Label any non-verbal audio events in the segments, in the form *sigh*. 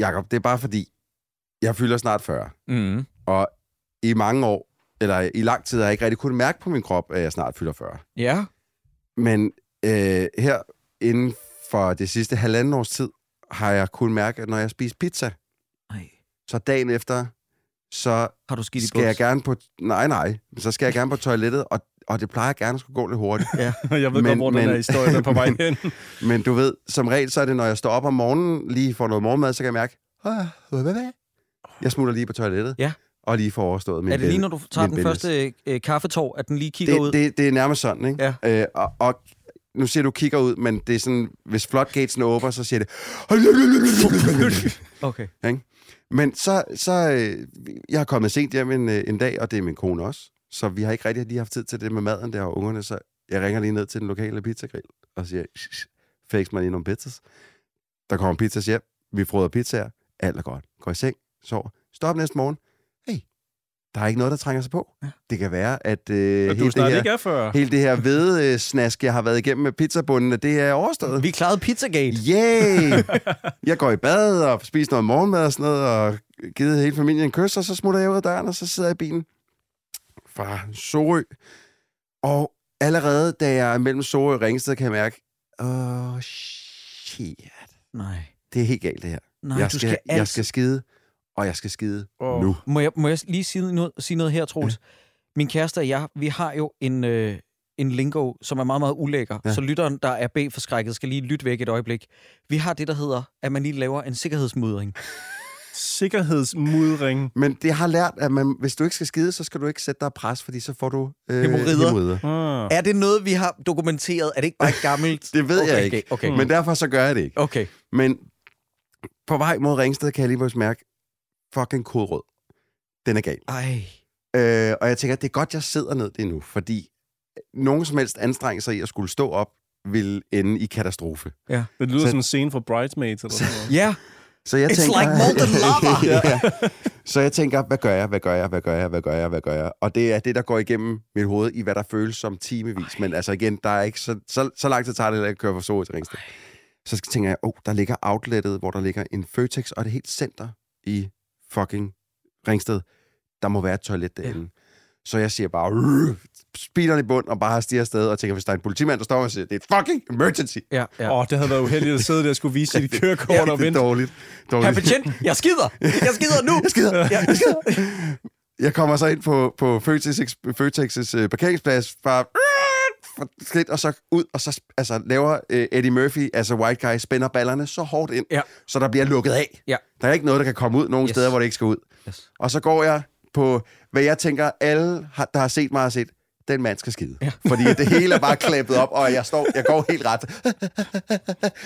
Jakob, det er bare fordi, jeg fylder snart 40. Mm. Og i mange år, eller i lang tid, har jeg ikke rigtig kunnet mærke på min krop, at jeg snart fylder 40. Ja. Men øh, her inden for det sidste halvanden års tid, har jeg kunnet mærke, at når jeg spiser pizza, Nej. så dagen efter, så Har du skidt i skal jeg gerne på... Nej, nej. Så skal jeg gerne på toilettet, og, og det plejer gerne at skulle gå lidt hurtigt. *laughs* Ja. Jeg ved Men- godt, hvor den men- her historie er på vej hen. *laughs* Men du ved, som regel, så er det, når jeg står op om morgenen, lige får noget morgenmad, så kan jeg mærke, "Ah, hvad, hvad, hvad? Jeg smutter lige på toilettet. Ja. Og lige får overstået min Er det lige, når du tager den business. første øh, kaffetår, at den lige kigger ud? det, det, det er nærmest sådan, ikke? Ja. Øh, og, og nu siger du kigger ud, men det er sådan, hvis floodgatesen åbner, så siger det... *laughs* Okay. Men så, så øh, jeg har kommet sent hjem en, øh, en dag, og det er min kone også. Så vi har ikke rigtig lige haft tid til det med maden der og ungerne, så jeg ringer lige ned til den lokale pizzagrill og siger, fix mig lige nogle pizzas. Der kommer pizzas hjem, vi froder pizzaer, alt er godt. Går i seng, sover, står op næste morgen. Hey, der er ikke noget, der trænger sig på. Det kan være, at øh, hele, det her, er 40. hele det her hvedesnask, jeg har været igennem med pizzabundene, det er overstået. Vi klarede Pizzagate. Yay! *laughs* Jeg går i bad og spiser noget morgenmad og sådan noget, og givet hele familien en kys, og så smutter jeg ud af døren, og så sidder jeg i bilen fra Sorø. Og allerede, da jeg er mellem Sorø og Ringsted, kan jeg mærke, åh, oh, shit. Nej. Det er helt galt, det her. Nej, jeg, du skal, skal jeg altid... skal skide, og jeg skal skide Åh. nu. Må jeg, må jeg lige sige noget, sige noget her, Troels? Ja. Min kæreste og jeg, vi har jo en, øh, en lingo, som er meget, meget ulækker. Ja. Så lytteren, der er B-forskrækket, skal lige lytte væk et øjeblik. Vi har det, der hedder, at man lige laver en sikkerhedsmudring. Sikkerhedsmudring. Men det har lært, at man, hvis du ikke skal skide, så skal du ikke sætte dig pres, fordi så får du øh, hæmorrider. Ah. Er det noget, vi har dokumenteret? Er det ikke bare et gammelt... *laughs* Det ved okay, jeg ikke. Okay, okay. Men derfor så gør jeg det ikke. okay. Men på vej mod Ringsted kan jeg lige pludselig mærke, fucking kodrød. Den er gal. Ej. Øh, og jeg tænker, det er godt, jeg sidder ned det nu, fordi nogen som helst anstrengelser i at skulle stå op, vil ende i katastrofe. Det lyder Så- som en scene fra Bridesmaids eller sådan noget. Ja, Så jeg It's tænker, like molten *laughs* lava. ja. Så jeg tænker, hvad gør jeg, hvad gør jeg, hvad gør jeg, hvad gør jeg, hvad gør jeg? Og det er det, der går igennem mit hoved i, hvad der føles som timevis. Men altså igen, der er ikke så, så, så lang tid tager det at køre fra Sorø til Ringsted. Så tænker jeg, åh, oh, der ligger outlettet, hvor der ligger en Føtex, og det er helt center i fucking Ringsted. Der må være et toilet derinde. Ja. Så jeg siger bare, speederen i bund, og bare stiger afsted, og tænker, hvis der er en politimand, der står og siger, det er et fucking emergency. ja, ja. Åh, oh, det havde været uheldigt at sidde der og skulle vise sit *laughs* kørekort Ja, og det er vente. dårligt. Herr dårligt. betjent, jeg skider! Jeg skider nu! *laughs* Jeg skider. Ja. Jeg skider. *laughs* Jeg kommer så ind på, på Føtex, Føtex' øh, parkeringsplads, bare for skridt, og så ud, og så altså, laver øh, Eddie Murphy, altså White Guy, spænder ballerne så hårdt ind, Ja. så der bliver lukket af. Ja. Der er ikke noget, der kan komme ud nogen yes. steder, hvor det ikke skal ud. Yes. Og så går jeg på, hvad jeg tænker, alle, har, der har set mig, har set, den mand skal skide. Ja. Fordi det hele er bare klæbet op, og jeg, står, jeg går helt ret.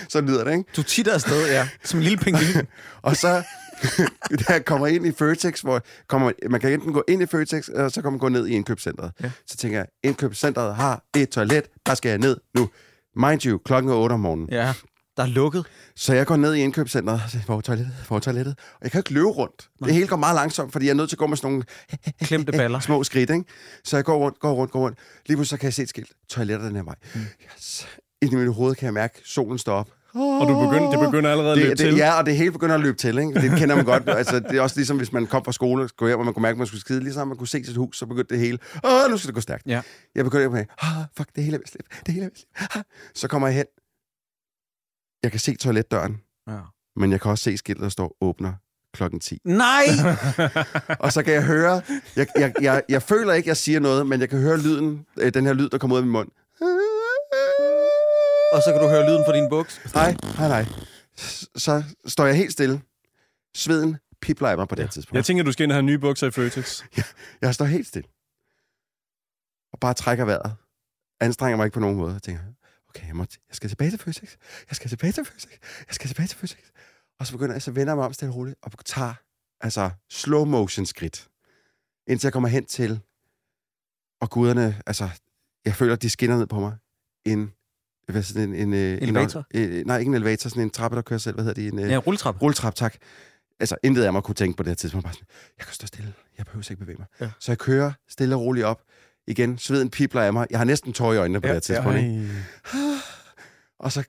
så lyder det, ikke? Du titter afsted, ja. Som en lille pingvin. *laughs* Og så, da jeg kommer ind i Føtex, hvor kommer, man kan enten gå ind i Føtex, eller så kan man gå ned i indkøbscentret. Ja. Så tænker jeg, indkøbscentret har et toilet, der skal jeg ned nu. Mind you, klokken er 8 om morgenen. Ja. Der er lukket. Så jeg går ned i siger, hvor er toilettet, er toilettet? Og jeg kan ikke løbe rundt. Det hele går meget langsomt, fordi jeg er nødt til at gå med sådan nogle Klemte *laughs* baller. små skridt, ikke? Så jeg går rundt, går rundt, går rundt. Lige pludselig så kan jeg se et skilt. Toiletter den her vej. Mm. Yes. Ind i mit hoved kan jeg mærke, at solen står op. Og du begynder, det begynder allerede at løbe det, til. det, Ja, og det hele begynder at løbe til, ikke? Det kender man godt. Altså, det er også ligesom, hvis man kom fra skole og hjem, og man kunne mærke, at man skulle skide. Ligesom man kunne se sit hus, så begyndte det hele. Åh, nu skal det gå stærkt. Ja. Jeg begynder at ah, fuck, det hele er ved at slippe. Det hele er ved at slippe. Ah. Så kommer jeg hen. Jeg kan se toiletdøren, Ja. men jeg kan også se skiltet, der står åbner klokken 10. Nej! *laughs* Og så kan jeg høre, jeg, jeg, jeg, jeg føler ikke, jeg siger noget, men jeg kan høre lyden, øh, den her lyd, der kommer ud af min mund. Og så kan du høre lyden fra din buks. Nej, nej, nej. Så står jeg helt stille. Sveden pipler af mig på det ja. tidspunkt. Jeg tænker, du skal ind og have nye bukser i Føtex. *laughs* Jeg står helt stille. Og bare trækker vejret. Anstrenger mig ikke på nogen måde. Jeg tænker, okay, jeg, må jeg skal tilbage til Føtex. Jeg skal tilbage til Føtex. Jeg skal tilbage til Føtex. Og så begynder jeg, så vender jeg mig om stille roligt, og tager altså slow motion skridt. Indtil jeg kommer hen til, og guderne, altså, jeg føler, de skinner ned på mig. En, hvad sådan en, en, øh, Elevator? En, øh, nej, ikke en elevator, sådan en trappe, der kører selv. Hvad hedder det? En, øh, Ja, rulletrap. Rulletrap, tak. Altså, intet af mig kunne tænke på det her tidspunkt. Bare sådan, jeg kan stå stille. Jeg behøver ikke bevæge mig. Ja. Så jeg kører stille og roligt op. Igen, sveden pibler af mig. Jeg har næsten tår i øjnene på Ja, det her tidspunkt. ikke? Ej. Og så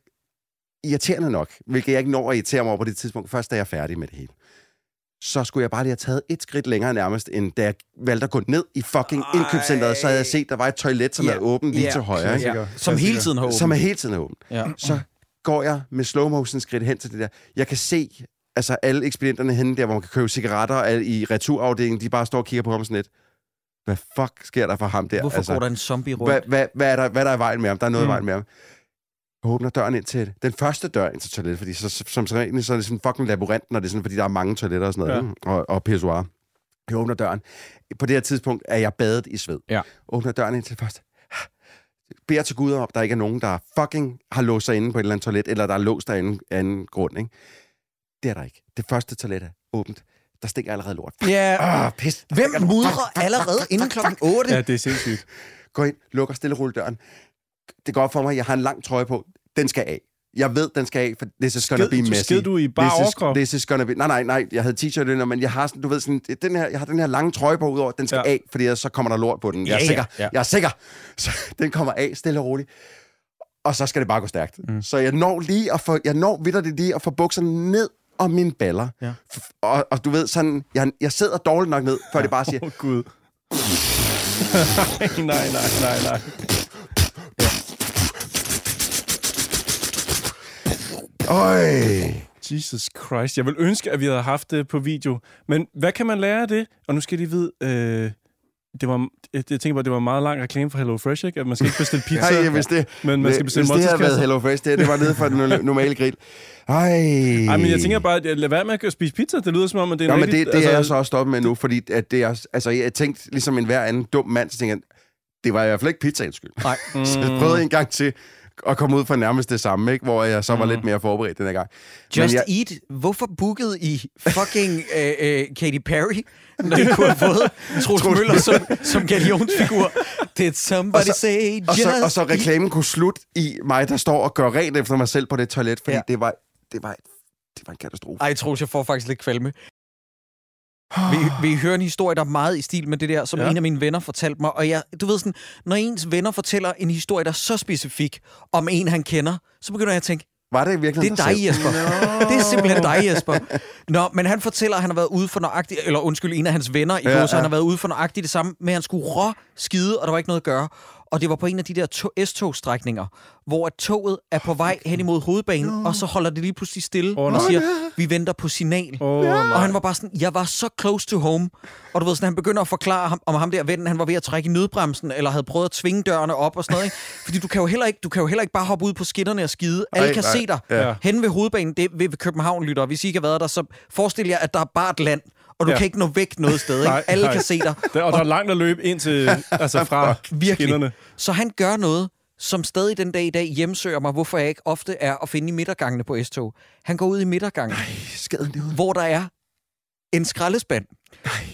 irriterende nok, hvilket jeg ikke når at irritere mig over på det tidspunkt, først da jeg er færdig med det hele. Så skulle jeg bare lige have taget et skridt længere nærmest, end da jeg valgte at gå ned i fucking Ej. indkøbscenteret, så havde jeg set, der var et toilet, som Ja. er åbent lige Ja. til højre. Ikke? Ja. Som hele tiden har åbent. Som er hele tiden åbent. Ja. Så går jeg med slow motion skridt hen til det der. Jeg kan se altså alle ekspedienterne henne der, hvor man kan købe cigaretter i returafdelingen, de bare står og kigger på ham sådan lidt. Hvad fuck sker der for ham der? Hvorfor går der en zombie rundt? hvad, hvad, hvad, er der, hvad er der i vejen med ham? Der er noget mm. i vejen med ham. Jeg åbner døren ind til den første dør ind til toilettet, fordi så, som så, så er det sådan en fucking labyrint, når det er sådan, fordi der er mange toiletter og sådan noget, ja. og, og pissoir. Jeg åbner døren. På det her tidspunkt er jeg badet i sved. Ja. Åbner døren ind til først. Beder til Gud om, at der ikke er nogen, der fucking har låst sig inde på et eller andet toilet, eller der er låst af en anden grund, ikke? Det er der ikke. Det første toilet er åbent. Der stinker allerede lort. Ja. Ah, pis. Hvem mudrer allerede inden klokken 8? Ja, det er sindssygt. Gå ind, lukker stille rulle døren. Det går op for mig, jeg har en lang trøje på. Den skal af. Jeg ved, den skal af, for this is gonna Sked- be du- messy. sked du i bare this is, overkrop? this is gonna be... Nej, nej, nej. Jeg havde t-shirt under, men jeg har sådan, du ved, sådan, den her, jeg har den her lange trøje på udover, den skal Ja. af, fordi ellers så kommer der lort på den. Jeg er Ja, ja, sikker. ja. Jeg er sikker. Så den kommer af, stille og roligt. Og så skal det bare gå stærkt. Mm. Så jeg når lige at få, jeg når vidderligt lige at få bukserne ned om mine baller. Ja. Og, og du ved, sådan, jeg, jeg sidder dårligt nok ned, før det bare siger, *laughs* Åh, oh, Gud. *laughs* nej, nej, nej, nej. Øj, Jesus Christ. Jeg vil ønske, at vi havde haft det på video. Men hvad kan man lære af det? Og nu skal de vide... Øh, det var, jeg, tænker bare, det var en meget lang reklame for Hello Fresh, ikke? At man skal ikke bestille *laughs* pizza, Ej, hvis det, men man skal bestille hvis det havde været. Hello Fresh, det, det var nede for den no- normale grill. Ej. Ej, men jeg tænker bare, at lad være med at spise pizza. Det lyder som om, at det er Nå, en men det, rigtig- det altså, er jeg så også stoppet med nu, fordi at det er, altså, jeg tænkte, ligesom en hver anden dum mand, så tænkte jeg, det var i hvert fald ikke pizzaens skyld. Nej. Mm. *laughs* Så jeg prøvede en gang til at komme ud for nærmest det samme, ikke? hvor jeg så var lidt mere forberedt den her gang. Just jeg, Eat. Hvorfor bookede I fucking *laughs* øh, øh, Katy Perry, når I kunne have fået *laughs* Troels Møller som, som galionsfigur? Did somebody Og så- say og, just så, og så reklamen kunne slutte i mig, der står og gør rent efter mig selv på det toilet, fordi ja. det, var, det, var, det var en katastrofe. Ej, Troels, jeg får faktisk lidt kvalme. Vi, vi hører en historie, der er meget i stil med det der, som ja. En af mine venner fortalte mig. Og jeg, du ved sådan, når ens venner fortæller en historie, der er så specifik om en, han kender, så begynder jeg at tænke, Var det virkelig det er dig, Jesper. *laughs* Det er simpelthen dig, Jesper. Nå, men han fortæller, at han har været ude for nøjagtigt, eller undskyld, en af hans venner i ja, ja. han har været ude for nøjagtigt det samme, men han skulle rå skide, og der var ikke noget at gøre. Og det var på en af de der to- S-togstrækninger, hvor at toget er på vej hen imod hovedbanen, no. og så holder det lige pludselig stille Åh, og siger, vi venter på signal. Åh, Og nej. han var bare sådan, jeg var så close to home. Og du ved sådan, han begynder at forklare ham, om ham der vennen, han var ved at trække i nødbremsen, eller havde prøvet at tvinge dørene op og sådan noget. Ikke? Fordi du kan, jo heller ikke, du kan jo heller ikke bare hoppe ud på skinnerne og skide. Alle Ej, kan nej. se dig. Ja. Hen ved hovedbanen, det er ved, ved København, lytter. Hvis I ikke har været der, så forestil jer, at der er bare et land, og du Ja. kan ikke nå væk noget sted. Ikke? Nej, Alle nej. kan se dig. Der, og der er langt at løbe ind til, altså fra *laughs* Virkelig. skinnerne. Så han gør noget, som stadig den dag i dag hjemsøger mig, hvorfor jeg ikke ofte er at finde i midtergangene på S-tog. Han går ud i midtergangen, ud. hvor der er en skraldespand.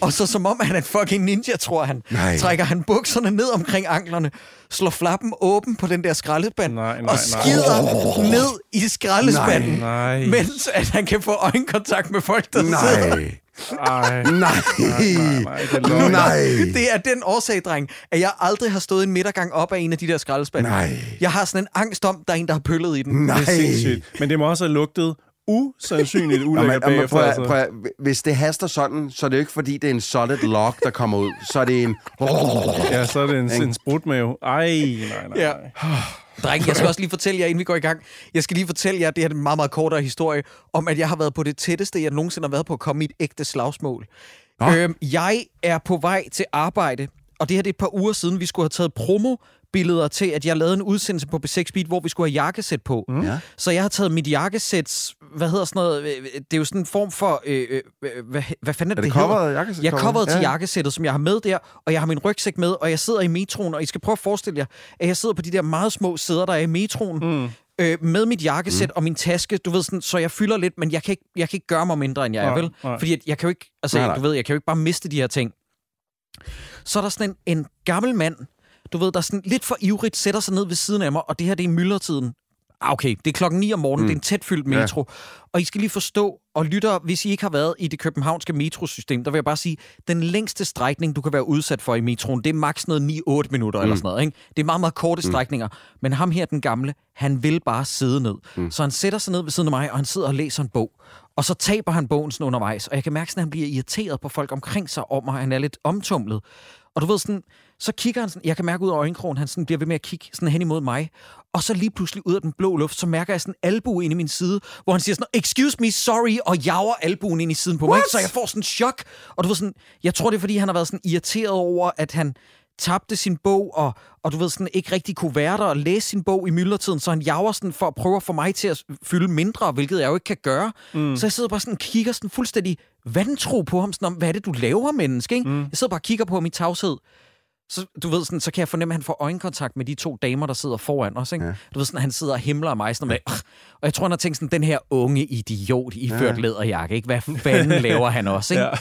Og så som om han er en fucking ninja, tror han, Nej. trækker han bukserne ned omkring anklerne, slår flappen åben på den der skraldespand, Nej, nej, og nej. skider ned i skraldespanden, Nej. mens at han kan få øjenkontakt med folk, der sidder. *laughs* Nej. Ej. Nej. nej, nej, det er. Nej. Det er den årsag, dreng, at jeg aldrig har stået en midtergang op af en af de der skraldespande. Nej. Jeg har sådan en angst om, der er en, der har pøllet i den. Nej. Det er sindssygt. Men det må også have lugtet usandsynligt ulækkert bagefter. prøv, altså. prøv, hvis det haster sådan, så er det jo ikke, fordi det er en solid log, der kommer ud. Så er det en... Ja, så er det en, en sprutmave. Ej, nej, nej, Ja. Dreng, jeg skal også lige fortælle jer, inden vi går i gang, jeg skal lige fortælle jer, det her er en meget, meget kortere historie, om at jeg har været på det tætteste, jeg nogensinde har været på at komme i et ægte slagsmål. Øhm, jeg er på vej til arbejde, og det her det er et par uger siden, vi skulle have taget promo billeder til, at jeg lavede en udsendelse på B6 Beat, hvor vi skulle have jakkesæt på. Mm. Ja. Så jeg har taget mit jakkesæt, hvad hedder sådan noget, øh, det er jo sådan en form for, øh, øh, hvad, hvad fanden er Er det, det hedder? jakkesæt? Jeg er coveret til Ja. jakkesættet, som jeg har med der, og jeg har min rygsæk med, og jeg sidder i metroen, og I skal prøve at forestille jer, at jeg sidder på de der meget små sæder, der er i metroen, mm. øh, med mit jakkesæt mm. og min taske, du ved sådan, så jeg fylder lidt, men jeg kan ikke, jeg kan ikke gøre mig mindre, end jeg er, vel? nej. Fordi at jeg kan jo ikke, altså, Nej, nej. du ved, jeg kan jo ikke bare miste de her ting. Så er der sådan en, en gammel mand, du ved, der sådan lidt for ivrigt sætter sig ned ved siden af mig, og det her, det er myldretiden. Ah, okay, det er klokken 9 om morgenen, mm. det er en tætfyldt metro. Ja. Og I skal lige forstå, og lytter, hvis I ikke har været i det københavnske metrosystem, der vil jeg bare sige, den længste strækning, du kan være udsat for i metroen, det er maks noget 9-8 minutter mm. eller sådan noget. Ikke? Det er meget, meget korte mm. strækninger. Men ham her, den gamle, han vil bare sidde ned. Mm. Så han sætter sig ned ved siden af mig, og han sidder og læser en bog. Og så taber han bogen sådan undervejs, og jeg kan mærke, at han bliver irriteret på folk omkring sig om, og han er lidt omtumlet. Og du ved sådan, så kigger han sådan, jeg kan mærke ud af øjenkrogen, han sådan bliver ved med at kigge sådan hen imod mig. Og så lige pludselig ud af den blå luft, så mærker jeg sådan albu ind i min side, hvor han siger sådan, excuse me, sorry, og jager albuen ind i siden på What? mig. Så jeg får sådan en chok. Og du ved sådan, jeg tror det er fordi, han har været sådan irriteret over, at han tabte sin bog, og, og du ved sådan, ikke rigtig kunne være der og læse sin bog i myldretiden, så han jager sådan for at prøve at få mig til at fylde mindre, hvilket jeg jo ikke kan gøre. Mm. Så jeg sidder bare sådan kigger sådan fuldstændig vantro på ham, sådan om, hvad er det, du laver, menneske? Ikke? Mm. Jeg sidder bare og kigger på ham i tavshed. Så, du ved, sådan, så kan jeg fornemme, at han får øjenkontakt med de to damer, der sidder foran os. Ikke? Ja. Du ved, sådan, han sidder og himler af mig. Sådan, med, og jeg tror, han har tænkt sådan, den her unge idiot i ført ja. læderjakke. Ikke? Hvad fanden laver han også? *laughs* Ikke? Ja.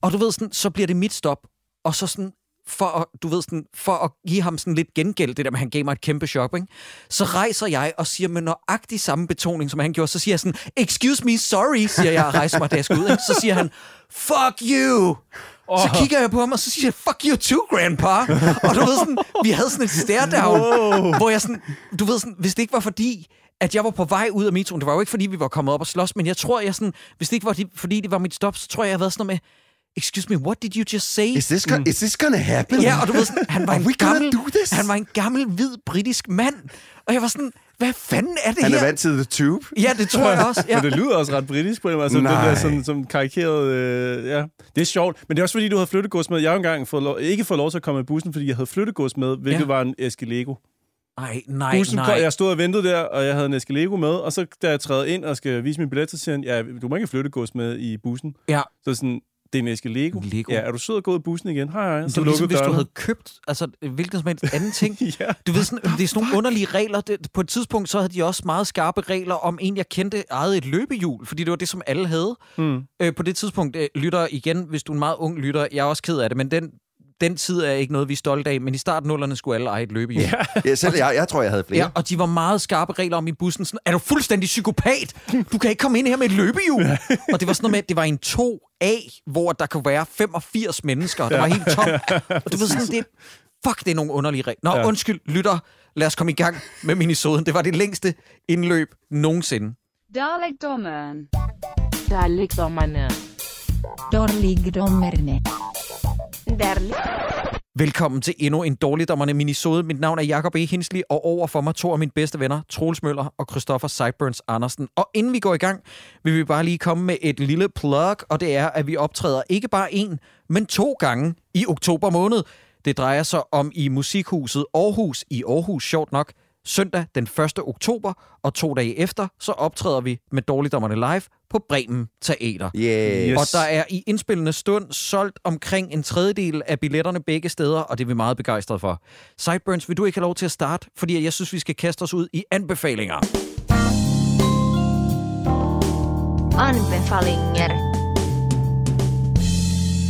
Og du ved, sådan, så bliver det mit stop. Og så sådan, for at, du ved, sådan, for at give ham sådan lidt gengæld, det der med, han gav mig et kæmpe chok, ikke? så rejser jeg og siger med nøjagtig samme betoning, som han gjorde, så siger jeg sådan, excuse me, sorry, siger jeg og rejser mig, da jeg skal ud. Ikke? Så siger han, fuck you! Oh. Så kigger jeg på ham, og så siger jeg, fuck you too, grandpa. og du ved sådan, vi havde sådan et stare down, wow. hvor jeg sådan, du ved sådan, hvis det ikke var fordi, at jeg var på vej ud af metroen, det var jo ikke fordi, vi var kommet op og slås, men jeg tror, jeg sådan, hvis det ikke var fordi, det var mit stop, så tror jeg, jeg havde været sådan noget med, excuse me, what did you just say? Is this, mm. is this gonna happen? Ja, og du ved sådan, han var, *laughs* en gammel, han var en gammel, hvid, britisk mand. Og jeg var sådan, hvad fanden er det han her? Han er vant til The Tube. Ja, det tror jeg også. Ja. *laughs* men det lyder også ret britisk på en måde. Altså, Nej. det der som, som karikeret... Øh, ja. Det er sjovt. Men det er også fordi, du havde flyttegods med. Jeg har engang fået lov, ikke fået lov til at komme i bussen, fordi jeg havde flyttegods med, hvilket ja. var en æske Lego. Nej, nej, Bussen nej. Kom, jeg stod og ventede der, og jeg havde en æske Lego med, og så da jeg træder ind og skal vise min billet, så siger han, ja, du må ikke flyttegods med i bussen. Ja. Så sådan, det er en æske Lego. Lego. Ja, er du sød at gå ud af bussen igen? Hej, hej. Så det er ligesom, hvis du havde købt altså, hvilken som helst anden ting. *laughs* ja. Du ved, sådan, det er sådan nogle underlige regler. Det, på et tidspunkt så havde de også meget skarpe regler om en, jeg kendte, ejede et løbehjul, fordi det var det, som alle havde. Mm. Øh, på det tidspunkt, øh, lytter igen, hvis du er en meget ung lytter, jeg er også ked af det, men den den tid er ikke noget, vi er stolte af, men i starten nullerne skulle alle eje et løbehjul. Ja, ja selv jeg, jeg tror, jeg havde flere. Ja, og de var meget skarpe regler om i bussen. Sådan, er du fuldstændig psykopat? Du kan ikke komme ind her med et løbehjul. og det var sådan noget med, det var en 2A, hvor der kunne være 85 mennesker. Der var helt tom. Og du ved sådan, det, fuck, det er nogle underlige regler. Nå, ja. undskyld, lytter. Lad os komme i gang med minisoden. Det var det længste indløb nogensinde. Dalekdommeren. Dalekdommerne verden. Velkommen til endnu en dårligdommerne minisode. Mit navn er Jakob E. Hinsley, og over for mig to af mine bedste venner, Troels Møller og Christoffer Sideburns Andersen. Og inden vi går i gang, vil vi bare lige komme med et lille plug, og det er, at vi optræder ikke bare en, men to gange i oktober måned. Det drejer sig om i Musikhuset Aarhus i Aarhus, sjovt nok, søndag den 1. oktober, og to dage efter, så optræder vi med Dårligdommerne live på Bremen Teater. Yes. Og der er i indspillende stund solgt omkring en tredjedel af billetterne begge steder, og det er vi meget begejstrede for. Sideburns, vil du ikke have lov til at starte? Fordi jeg synes, vi skal kaste os ud i anbefalinger. Anbefalinger.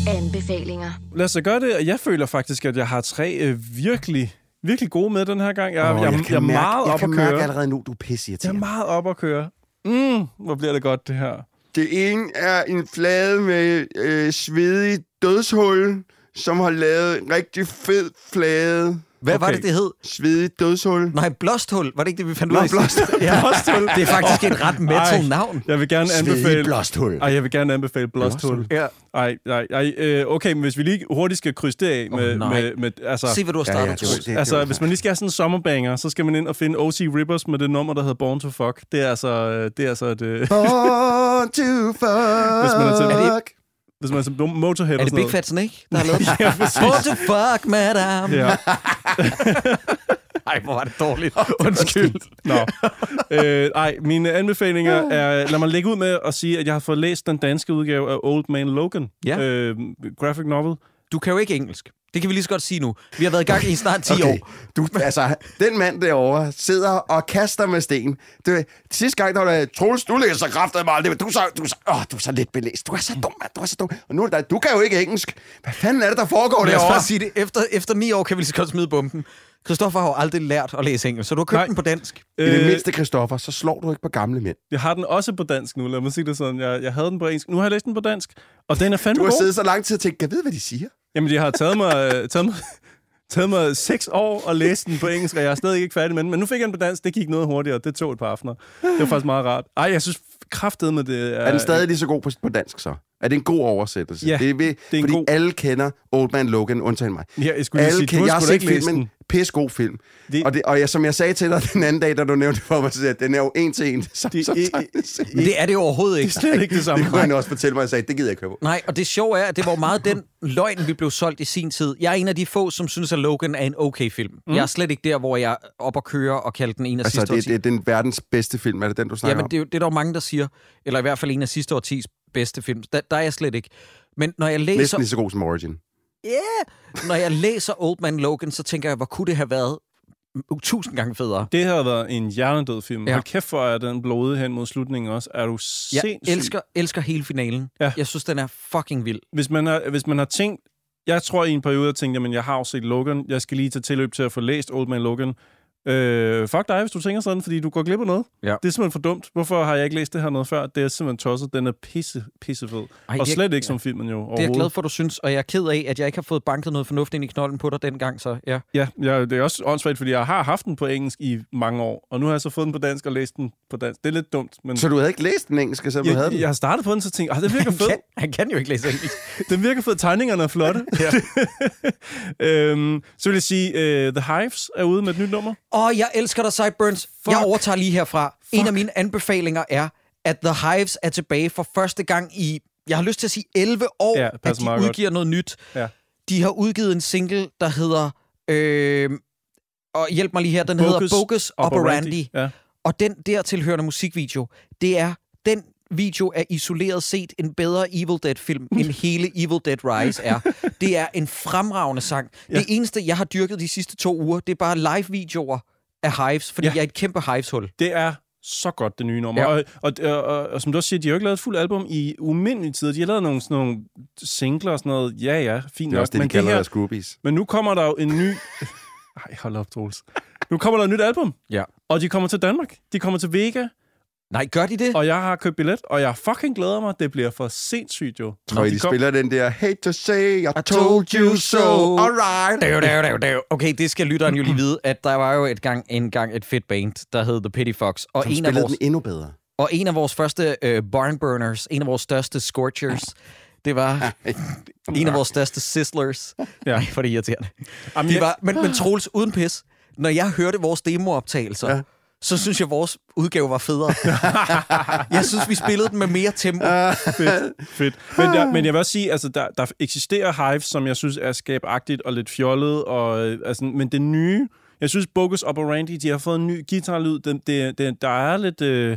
Anbefalinger. Lad os gøre det. Jeg føler faktisk, at jeg har tre øh, virkelig virkelig gode med den her gang. Jeg, oh, jeg, jeg, jeg er mærke, meget jeg op at køre. mærke allerede nu, du er pisse Jeg er meget op at køre. Mm, hvor bliver det godt, det her. Det ene er en flade med øh, svedig dødshul, som har lavet en rigtig fed flade. Hvad okay. var det, det hed? Svedig dødshul. Nej, blåsthul. Var det ikke det, vi fandt ud Nå, af? blåsthul. *laughs* ja. blåsthul. Det er faktisk et ret metal navn. Jeg vil gerne anbefale... blåsthul. Ej, jeg vil gerne anbefale blåsthul. Ja. Ej, ej, ej. Øh, okay, men hvis vi lige hurtigt skal krydse det af med... Oh, nej. med, med altså, Se, hvad du har Ja, startet, ja, Troels. det- det- altså, hvis man lige skal have sådan en sommerbanger, så skal man ind og finde O.C. Rippers med det nummer, der hedder Born to Fuck. Det er altså, øh, det er altså et... øh, Born to fuck. *laughs* Hvis man er til- Er det- Hvis man er som Motorhead Er det Big. Fat Snake, der har *laughs* lavet det? Ja. What the fuck, madam? Ja. *laughs* Ej, hvor var det dårligt. *laughs* Undskyld. Nå. Øh, ej, mine anbefalinger er... Lad mig lægge ud med at sige, at jeg har fået læst den danske udgave af Old Man Logan. Ja. Øh, graphic novel. Du kan jo ikke engelsk. Det kan vi lige så godt sige nu. Vi har været i gang i snart 10 *laughs* Okay, år. du, altså, den mand derovre sidder og kaster med sten. Du, sidste gang, der var der, Troels, du læser kraftet meget. Du er så, du er så, åh, du er så lidt belæst. Du er så dum, mand. Du er så dum. Og nu er det dig. Du kan jo ikke engelsk. Hvad fanden er det, der foregår Lad os derovre? bare sige det. Efter, efter ni år kan vi lige så godt smide bomben. Christoffer har jo aldrig lært at læse engelsk, så du har købt Nej. den på dansk. I det Øh, mindste, Christoffer, så slår du ikke på gamle mænd. jeg har den også på dansk nu, lad mig sige det sådan. Jeg, jeg havde den på engelsk. Nu har jeg læst den på dansk, og den er fandme Du har god. siddet så lang tid og tænkt, kan jeg vide, hvad de siger? Jamen, det har taget mig, øh, taget mig, *laughs* taget mig seks år at læse den på engelsk, og jeg er stadig ikke færdig med den. Men nu fik jeg den på dansk, det gik noget hurtigere. Det tog et par aftener. Det var faktisk meget rart. Ej, jeg synes kraftet med det er... Er den stadig lige så god på, på dansk, så? Er det en god oversættelse? Ja, det er, ved, det er en fordi god- alle kender Old Man Logan, undtagen mig. Ja, jeg skulle lige Alle sige, kan, du jeg har set filmen. god film. Det- Og, det, og jeg, som jeg sagde til dig *laughs* den anden dag, da du nævnte det for mig, jeg, den er jo en til en, som, Det- som i-. Men det er det overhovedet ikke. Det er slet ikke det samme. Det kunne han også fortælle mig, og jeg sagde, det gider jeg ikke høre på. Nej, og det sjove er, at det var meget den løgn, vi blev solgt i sin tid. Jeg er en af de få, som synes, at Logan er en okay film. Mm. Jeg er slet ikke der, hvor jeg er op og køre og kalder den en af Altså, sidste det, årti. det er den verdens bedste film. Er det den, du snakker Jamen, om? det, er jo- det er der jo mange, der siger. Eller i hvert fald en af sidste årtis bedste film. Der, der er jeg slet ikke. Men når jeg læser... Næsten lige så god som Origin. Yeah! Når jeg læser Old Man Logan, så tænker jeg, hvor kunne det have været tusind gange federe. Det har været en hjernedød film. Ja. Ja. Hold kæft, for er den blodige hen mod slutningen også. Er du Jeg sindssyg? elsker, elsker hele finalen. Ja. Jeg synes, den er fucking vild. Hvis man har, hvis man har tænkt... Jeg tror i en periode, jeg tænkte, jamen jeg har jo set Logan. Jeg skal lige tage tilløb til at få læst Old Man Logan. Øh, fuck dig, hvis du tænker sådan, fordi du går glip af noget. Ja. Det er simpelthen for dumt. Hvorfor har jeg ikke læst det her noget før? Det er simpelthen tosset. Den er pisse, pisse fed. Ej, og det slet ikke som filmen jo Det er jeg glad for, du synes, og jeg er ked af, at jeg ikke har fået banket noget fornuft ind i knolden på dig dengang, så ja. Ja, ja, det er også åndssvagt, fordi jeg har haft den på engelsk i mange år, og nu har jeg så fået den på dansk og læst den på dansk. Det er lidt dumt, men Så du havde ikke læst den engelske, så du havde jeg, den? jeg har startet på den, så tænkte jeg, ah, den virker Han fed. kan, han kan jo ikke læse engelsk. *laughs* Den virker fed. Tegningerne er flotte. *laughs* Øhm, så vil jeg sige, uh, The Hives er ude med et nyt nummer. Åh, jeg elsker dig, Sideburns. Fuck. Jeg overtager lige herfra. En af mine anbefalinger er, at The Hives er tilbage for første gang i, jeg har lyst til at sige 11 år, Ja, at de meget godt. udgiver noget nyt. Ja. De har udgivet en single, der hedder... Øh, og hjælp mig lige her, den Bogus hedder Bogus Operandi. Ja. Og den dertilhørende musikvideo, det er... Den video er isoleret set en bedre Evil Dead-film, end *laughs* hele Evil Dead Rise er. Det er en fremragende sang. Ja. Det eneste, jeg har dyrket de sidste to uger, det er bare live-videoer af Hives, fordi Ja. jeg er et kæmpe Hives-hul. Det er så godt, det nye nummer. Ja. Og, og, og, og, og som du også siger, de har jo ikke lavet et fuldt album i umindelige tider. De har lavet nogle, sådan nogle singler og sådan noget. Ja, ja, fint Det er også nok. det, de Men, kalder her, deres groupies. men nu kommer der jo en ny... *laughs* Ej, hold op, Troels. Nu kommer der et nyt album, Ja. og de kommer til Danmark. De kommer til Vega, Nej, gør de det? og jeg har købt billet, og jeg fucking glæder mig. Det bliver for sindssygt, jo. Tror I, de kom- spiller den der Hate to say, I told you so. Alright. Dav, dav, dav, dav. Okay, det skal lytteren jo lige vide, at der var jo et gang, en gang et fedt band, der hed The Pity Fox. Og, Som en af, spillede vores, den endnu bedre. og en af vores første øh, barnburners, en af vores største scorchers, det var en af vores største sizzlers. Ja. Ej, for det er irriterende. Jamen, De jeg- var, men, men Troels, uden pis, når jeg hørte vores demooptagelser, Ja. Så synes jeg, at vores udgave var federe. *laughs* jeg synes, vi spillede den med mere tempo. fedt, fedt. Men, jeg, men jeg vil også sige, altså, der, der eksisterer Hives, som jeg synes er skabagtigt og lidt fjollet, og, øh, altså, men det nye, jeg synes Bogus Operandi, de har fået en ny guitarlyd, det, det, det, der er lidt, øh,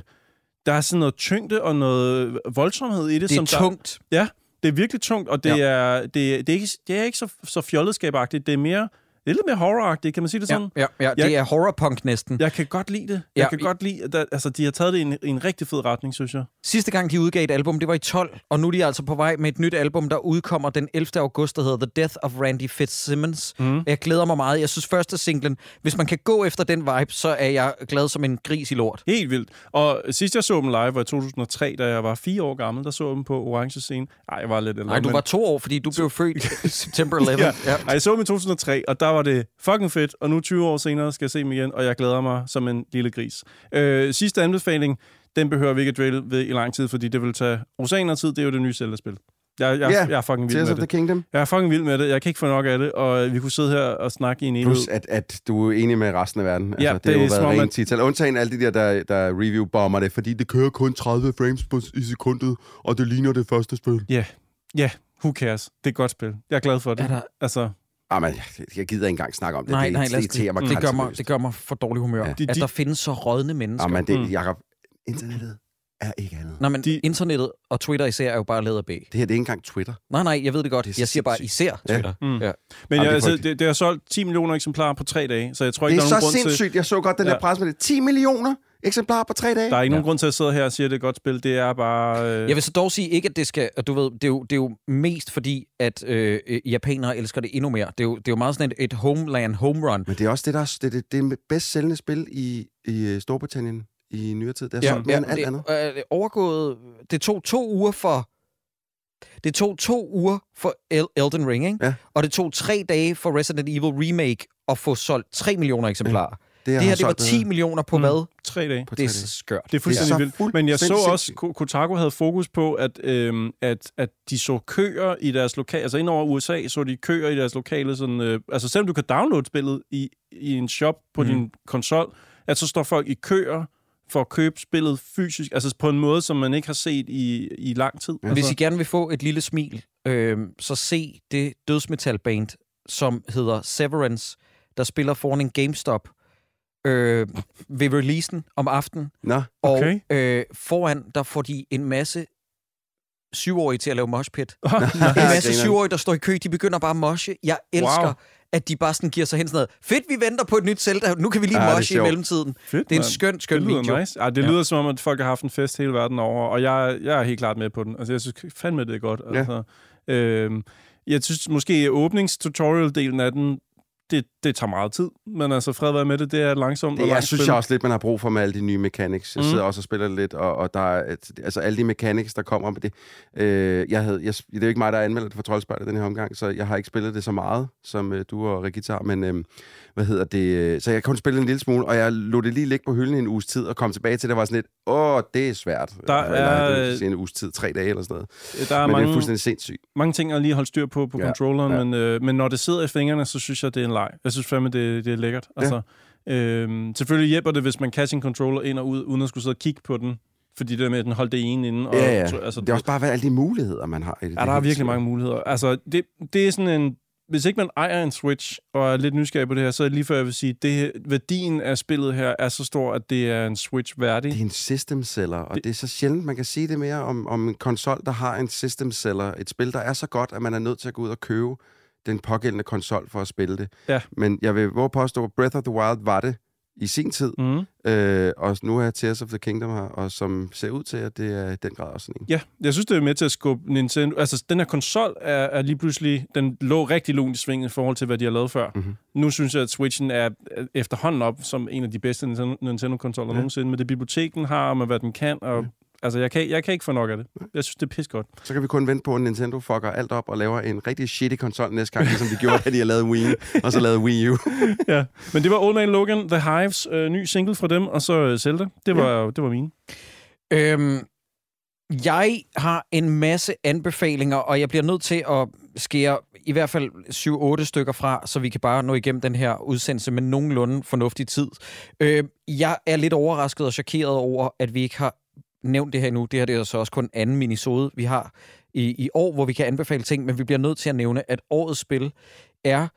der er sådan noget tyngde og noget voldsomhed i det. Det er som tungt. Der, ja, det er virkelig tungt, og det, Ja. ja. er, det, det, er ikke, det er ikke så, så fjolleskabagtigt, det er mere, det er lidt mere horroragtigt, kan man sige det sådan? Ja, ja, ja, det Jeg- er horrorpunk næsten. Jeg kan godt lide det. Ja. Jeg kan godt lide, at der, altså, de har taget det i en, i en rigtig fed retning, synes jeg. Sidste gang, de udgav et album, det var i 12, og nu er de altså på vej med et nyt album, der udkommer den 11. august, der hedder The Death of Randy Fitzsimmons. Mm. Jeg glæder mig meget. Jeg synes, første singlen, hvis man kan gå efter den vibe, så er jeg glad som en gris i lort. Helt vildt. Og sidst jeg så dem live var i 2003, da jeg var fire år gammel. Der så dem på Orange Scene. Ej, jeg var lidt ældre. Nej, du men- var to år, fordi du blev født i september *laughs* 11. Ja. ja. Ej, jeg så dem i 2003, og der var det fucking fedt. Og nu 20 år senere skal jeg se dem igen, og jeg glæder mig som en lille gris. Øh, sidste anbefaling, den behøver vi ikke at dvæle ved i lang tid, fordi det vil tage oceaner tid. Det er jo det nye Zelda-spil. Jeg, jeg, Ja, jeg er fucking vild Tears med of the det. Kingdom. Jeg er fucking vild med det. Jeg kan ikke få nok af det, og vi kunne sidde her og snakke i en evighed. Plus, at, at du er enig med resten af verden. Ja, altså, det, det har er jo været rent tital. Undtagen alle de der, der, der review-bomber det, fordi det kører kun 30 frames på, i sekundet, og det ligner det første spil. Ja, ja, who cares? Det er et godt spil. Jeg er glad for det. Er der- Altså, Ah, men, jeg, gider ikke engang snakke om det. Nej, det, nej, det, det, irriterer mig det, gør mig, det gør mig for dårlig humør, Ja. at de- der findes så rådne mennesker. Ah, men det, Mm. Jacob, internettet er ikke andet. Nå, men De- internettet og Twitter især er jo bare lavet af B. Det her, det er ikke engang Twitter. Nej, nej, jeg ved det godt. Det er Det jeg siger bare især Twitter. Mm. Ja. Men Jamen, ja, det er altså, det, det har solgt 10 millioner eksemplarer på tre dage, så jeg tror Det ikke, er der er så nogen grund til... sindssygt. Jeg så godt den Ja. der pres med det. 10 millioner eksemplarer på tre dage. Der er ikke Ja. nogen grund til at sidde her og sige, at det er et godt spil. Det er bare... Øh, Jeg vil så dog sige ikke, at det skal... Du ved, det er jo, det er jo mest fordi, at øh, øh, japanere elsker det endnu mere. Det er jo, det er jo meget sådan et, et homeland home run. Men det er også det, der er, det, det, det er bedst sælgende spil i, i øh, Storbritannien i nyere tid. Det er ja, solgt mere end alt det, andet. Øh, overgået... Det tog to uger for... Det tog to uger for El- Elden Ring, ikke? Ja. Og det tog tre dage for Resident Evil Remake at få solgt 3 millioner eksemplarer. Det, Det her, det var 10 millioner på Mm. hvad? Tre dage. på Det er dage. skørt. Det er fuldstændig så vildt. Men jeg så også. Ko- Kotaku havde fokus på, at, øhm, at, at de så køer i deres lokale... Altså ind over USA så de køer i deres lokale... Sådan, øh, altså selvom du kan downloade spillet i, i en shop på mm. din konsol, at så står folk i køer for at købe spillet fysisk. Altså på en måde, som man ikke har set i, i lang tid. Hvis Altså, I gerne vil få et lille smil, øh, så se det dødsmetalband, som hedder Severance, der spiller foran en GameStop øh, ved releasen om aftenen. Nå, Okay. Og øh, foran, der får de en masse syvårige til at lave moshpit. *laughs* En masse syvårige, der står i kø, de begynder bare at moshe. Jeg elsker, Wow. At de bare sådan giver sig hen sådan noget. Fedt, vi venter på et nyt Zelda. Nu kan vi lige Ja, det er moshe i mellemtiden. fedt, Det er en skøn, skøn det lyder video. Nice. Ja, det Ja. lyder som om, at folk har haft en fest hele verden over, og jeg, jeg er helt klart med på den. Altså, jeg synes fandme, det er godt. Ja. Altså, øhm, jeg synes måske, åbningstutorial-delen af den, det, det tager meget tid. Men altså, fred være med det, det er langsomt og det jeg langt synes spil. jeg også lidt, man har brug for med alle de nye mechanics. Jeg Mm. sidder også og spiller lidt, og, og der er, altså alle de mechanics, der kommer med det. Øh, jeg havde, jeg, det er jo ikke mig, der anmelder det for Troldspejlet den her omgang, så jeg har ikke spillet det så meget, som øh, du og Regita har, men øh, hvad hedder det? øh, Så jeg kun spille en lille smule, og jeg lod det lige ligge på hylden i en uges tid, og kom tilbage til det, var sådan lidt, åh, det er svært. Der Eller, er- det er en uges tid, tre dage eller sådan noget. Der er Men det er mange, fuldstændig sindssygt. mange ting at lige holde styr på på Ja, controlleren, ja. Men, øh, men når det sidder i fingrene, så synes jeg, det er en leg. Jeg synes fandme, det, det er lækkert. Ja. Altså, øhm, selvfølgelig hjælper det, hvis man kan sin controller ind og ud, uden at skulle sidde og kigge på den. Fordi det der med, at den holdt det ene inde. Og, Ja, ja. Altså, Det er også bare, hvad alle de muligheder, man har i det. Ja, der er virkelig mange muligheder. Altså, det, det er sådan en... Hvis ikke man ejer en Switch og er lidt nysgerrig på det her, så er det lige før, jeg vil sige, det, værdien af spillet her er så stor, at det er en Switch værdig. Det er en system seller, og Det- det, er så sjældent, man kan sige det mere om, om en konsol, der har en system seller. Et spil, der er så godt, at man er nødt til at gå ud og købe den pågældende konsol for at spille det. Ja. Men jeg vil våge påstå, at Breath of the Wild var det i sin tid, Mm. øh, og nu er Tears of the Kingdom her, og som ser ud til, at det er i den grad også sådan en. Ja, jeg synes, det er med til at skubbe Nintendo... Altså, den her konsol er, er lige pludselig... Den lå rigtig lunt i svingen i forhold til, hvad de har lavet før. Mhm. Nu synes jeg, at Switchen er er efterhånden op som en af de bedste Nintendo- Nintendo-konsoller Ja. ja. nogensinde, med det bibliotek, den har, og med hvad den kan. Og, Altså, jeg kan, jeg kan ikke få nok af det. Jeg synes, det er pis godt. Så kan vi kun vente på, at Nintendo fucker alt op og laver en rigtig shitty konsol næste gang, ligesom de gjorde, da de har lavet Wii, og så lavet Wii U. *laughs* ja. Men det var Old Man Logan, The Hives, øh, ny single fra dem, og så øh, Zelda. Det var, ja. det var mine. Øhm, jeg har en masse anbefalinger, og jeg bliver nødt til at skære i hvert fald 7-8 stykker fra, så vi kan bare nå igennem den her udsendelse med nogenlunde fornuftig tid. Øh, jeg er lidt overrasket og chokeret over, at vi ikke har nævnt det her nu. Det her det er så også kun anden minisode, vi har i, i år, hvor vi kan anbefale ting, men vi bliver nødt til at nævne, at årets spil er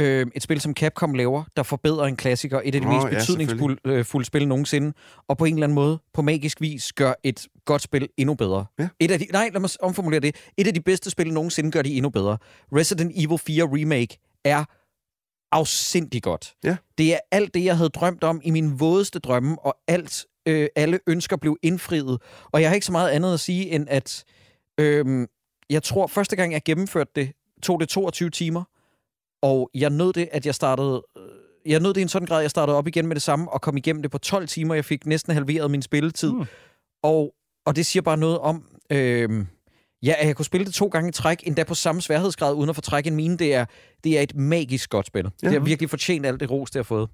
øh, et spil, som Capcom laver, der forbedrer en klassiker, et af de Nå, mest ja, betydningsfulde øh, fulde spil nogensinde, og på en eller anden måde, på magisk vis, gør et godt spil endnu bedre. Ja. Et af de, nej, lad mig omformulere det. Et af de bedste spil nogensinde gør de endnu bedre. Resident Evil 4 Remake er afsindig godt. Ja. Det er alt det, jeg havde drømt om i min vådeste drømme, og alt, øh, alle ønsker blev indfriet. Og jeg har ikke så meget andet at sige, end at øh, jeg tror, første gang jeg gennemførte det, tog det 22 timer, og jeg nød det, at jeg startede... øh, Jeg nød det i en sådan grad, at jeg startede op igen med det samme, og kom igennem det på 12 timer. Jeg fik næsten halveret min spilletid. Mm. Mm. Og, og det siger bare noget om... Øh, Ja, at jeg kunne spille det to gange i træk, endda på samme sværhedsgrad, uden at få træk en mine. Det er, det er et magisk godt spil. Ja. Det har virkelig fortjent alt det ros, det har fået.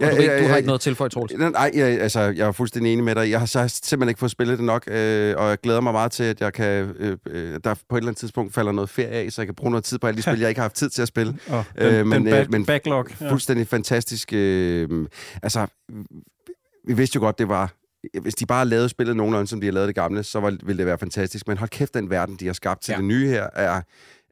Ja, du, ja, du har ja, ikke noget til for Troels. Nej, jeg, altså, jeg er fuldstændig enig med dig. Jeg har så simpelthen ikke fået spillet det nok, øh, og jeg glæder mig meget til, at jeg kan, øh, øh, der på et eller andet tidspunkt falder noget ferie af, så jeg kan bruge noget tid på alle de spil, jeg ikke har haft tid til at spille. *laughs* Oh, Øh, den, men, den øh, back, men backlog. Ja. Fuldstændig fantastisk. Øh, altså, vi vidste jo godt, det var... Hvis de bare lavede spillet nogenlunde, som de har lavet det gamle, så var, ville det være fantastisk. Men hold kæft, den verden, de har skabt til Ja. ja. det nye her, er,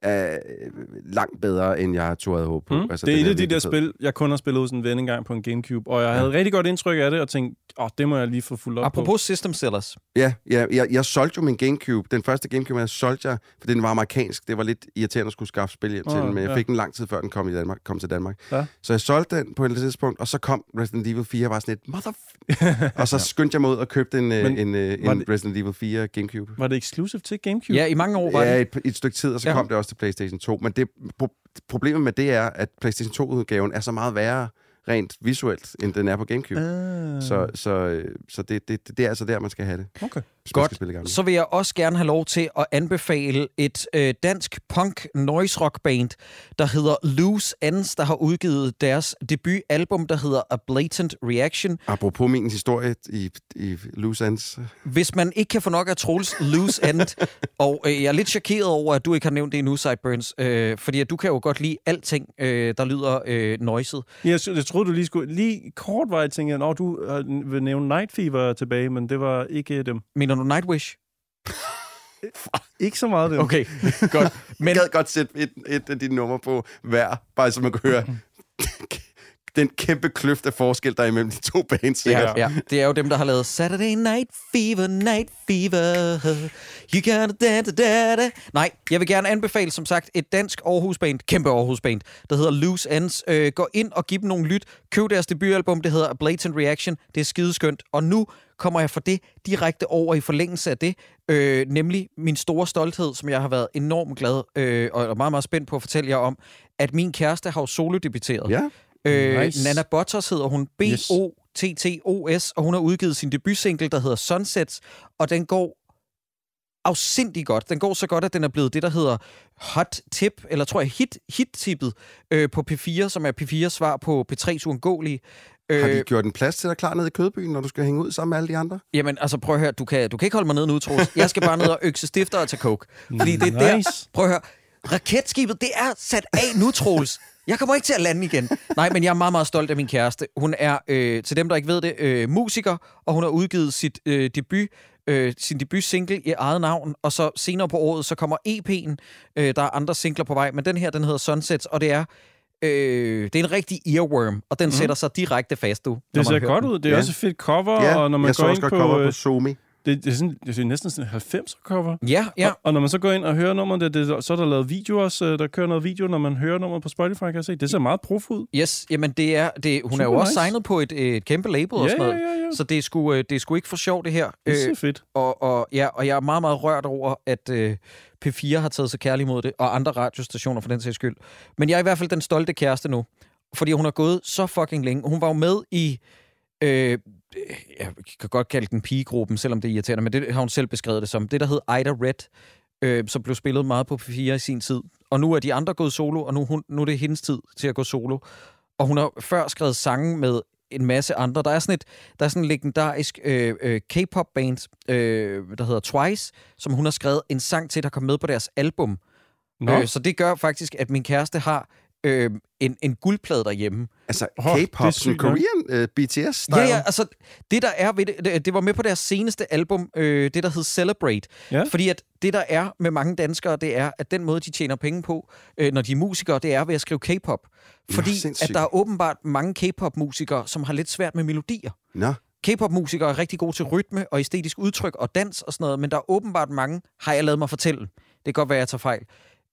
er øh, langt bedre, end jeg turde have håbet på. Mm. Altså, det er et af de der spil, jeg kun har spillet hos en ven engang på en Gamecube, og jeg havde rigtig godt indtryk af det, og tænkte, åh, oh, det må jeg lige få fuldt op Apropos på. System Sellers. Ja, ja jeg, jeg solgte jo min Gamecube. Den første Gamecube, jeg solgte jeg, for den var amerikansk. Det var lidt irriterende at skulle skaffe spil hjem til Åh, den, men jeg ja. fik den lang tid før den kom, i Danmark, kom til Danmark. Ja. Så jeg solgte den på et tidspunkt, og så kom Resident Evil 4 og var sådan et mother... *laughs* og så skyndte jeg mig ud og købte en, Men en, en, var en det- Resident Evil 4 Gamecube. Var det exclusive til Gamecube? Ja, i mange år var Ja, det. et, et stykke tid, og så Ja. ja. kom det også til PlayStation 2. Men det, pro- problemet med det er, at PlayStation 2-udgaven er så meget værre rent visuelt, end den er på Gamecube. Ah. Så, så, øh, så det, det, det er altså der, man skal have det, Okay. Godt. Så vil jeg også gerne have lov til at anbefale et øh, dansk punk noise rock band, der hedder Loose Ends, der har udgivet deres debutalbum, der hedder A Blatant Reaction. Apropos min historie i, i Loose Ends. Hvis man ikke kan få nok af Troels Loose End, *laughs* og øh, jeg er lidt chokeret over, at du ikke har nævnt det endnu, Sideburns, øh, fordi at du kan jo godt lide alting, øh, der lyder øh, noiset. Jeg, jeg troede, du lige skulle... Lige kort var jeg tænkte, at du øh, vil nævne Night Fever tilbage, men det var ikke dem. Mener du Nightwish? *laughs* Ikke så meget dem. Okay, godt. *laughs* Men Jeg gad godt sætte et, et af dine numre på hver, bare så man kan høre *laughs* den kæmpe kløft af forskel, der er imellem de to bands. Ja, ja, det er jo dem, der har lavet Saturday Night Fever, Night Fever. You gotta da, da, da, da. Nej, jeg vil gerne anbefale, som sagt, et dansk Aarhus-band, kæmpe Aarhus-band, der hedder Loose Ends. Øh, gå ind og giv dem nogle lyt. Køb deres debutalbum, det hedder Blatant Reaction. Det er skideskønt. Og nu kommer jeg for det direkte over i forlængelse af det, øh, nemlig min store stolthed, som jeg har været enormt glad øh, og meget, meget spændt på at fortælle jer om, at min kæreste har jo solodebuteret. Ja. Øh, Nice. Nana Bottos hedder hun. B-O-T-T-O-S. Og hun har udgivet sin debutsingle, der hedder Sunsets. Og den går afsindig godt. Den går så godt, at den er blevet det, der hedder Hot Tip, eller tror jeg hit, hit-tippet øh, på P4, som er P4's svar på P3's uundgåelige. Har de gjort en plads til dig klar nede i Kødbyen, når du skal hænge ud sammen med alle de andre? Jamen, altså prøv at høre, du kan, du kan ikke holde mig nede nu, Troels. Jeg skal bare ned og økse stifter og tage coke. Fordi det er der... Nice. Prøv at høre. Raketskibet, det er sat af nu, Troels. Jeg kommer ikke til at lande igen. Nej, men jeg er meget, meget stolt af min kæreste. Hun er, øh, til dem, der ikke ved det, øh, musiker, og hun har udgivet sit øh, debut, øh, sin debut-single i eget navn, og så senere på året, så kommer EP'en. Øh, der er andre singler på vej, men den her, den hedder Sunsets, og det er, øh, det er en rigtig earworm, og den mm. sætter sig direkte fast, du. Det ser godt den. ud. Det er Ja. også et fedt cover, Ja, og når man jeg så går også ind godt på... cover på øh, Somi. Det, det, er sådan, det er næsten sådan en 90'er cover. Ja, ja. Og, og når man så går ind og hører nummeret, det, det, så er der lavet video også. øh, Der kører noget video, når man hører nummeret på Spotify, kan jeg se. Det ser meget prof ud. Yes, jamen det er, det, hun er jo Super også nice. signet på et, et kæmpe label og Ja, sådan noget. ja, ja, ja. Så det er, sgu, øh, det er sgu ikke for sjov, det her. Det ser fedt. og, og, ja, og jeg er meget, meget rørt over, at øh, P4 har taget sig kærlig mod det, og andre radiostationer for den sags skyld. Men jeg er i hvert fald den stolte kæreste nu, fordi hun har gået så fucking længe. Hun var jo med i, øh, jeg kan godt kalde den pigegruppen, selvom det er irriterende, men det har hun selv beskrevet det som. Det, der hed Ida Red, øh, som blev spillet meget på P4 i sin tid. Og nu er de andre gået solo, og nu, hun, nu er det hendes tid til at gå solo. Og hun har før skrevet sange med en masse andre. Der er sådan et der er sådan en legendarisk øh, øh, K-pop band, øh, der hedder Twice, som hun har skrevet en sang til, der kom med på deres album. Nå, Øh, så det gør faktisk, at min kæreste har øh, en, en guldplade derhjemme. Altså, er K-pop, sådan. Korean uh, BTS-style. Ja, ja, altså det der er ved det, det, det var med på deres seneste album, øh, det der hed Celebrate. Ja. Fordi at det der er med mange danskere, det er, at den måde, de tjener penge på, øh, når de er musikere, det er ved at skrive K-pop. Fordi at sindssygt. der er åbenbart mange K-pop-musikere, som har lidt svært med melodier. Nå, K-pop-musikere er rigtig gode til rytme og æstetisk udtryk og dans og sådan noget, men der er åbenbart mange, har jeg lavet mig fortælle. Det kan godt være, at jeg tager fejl.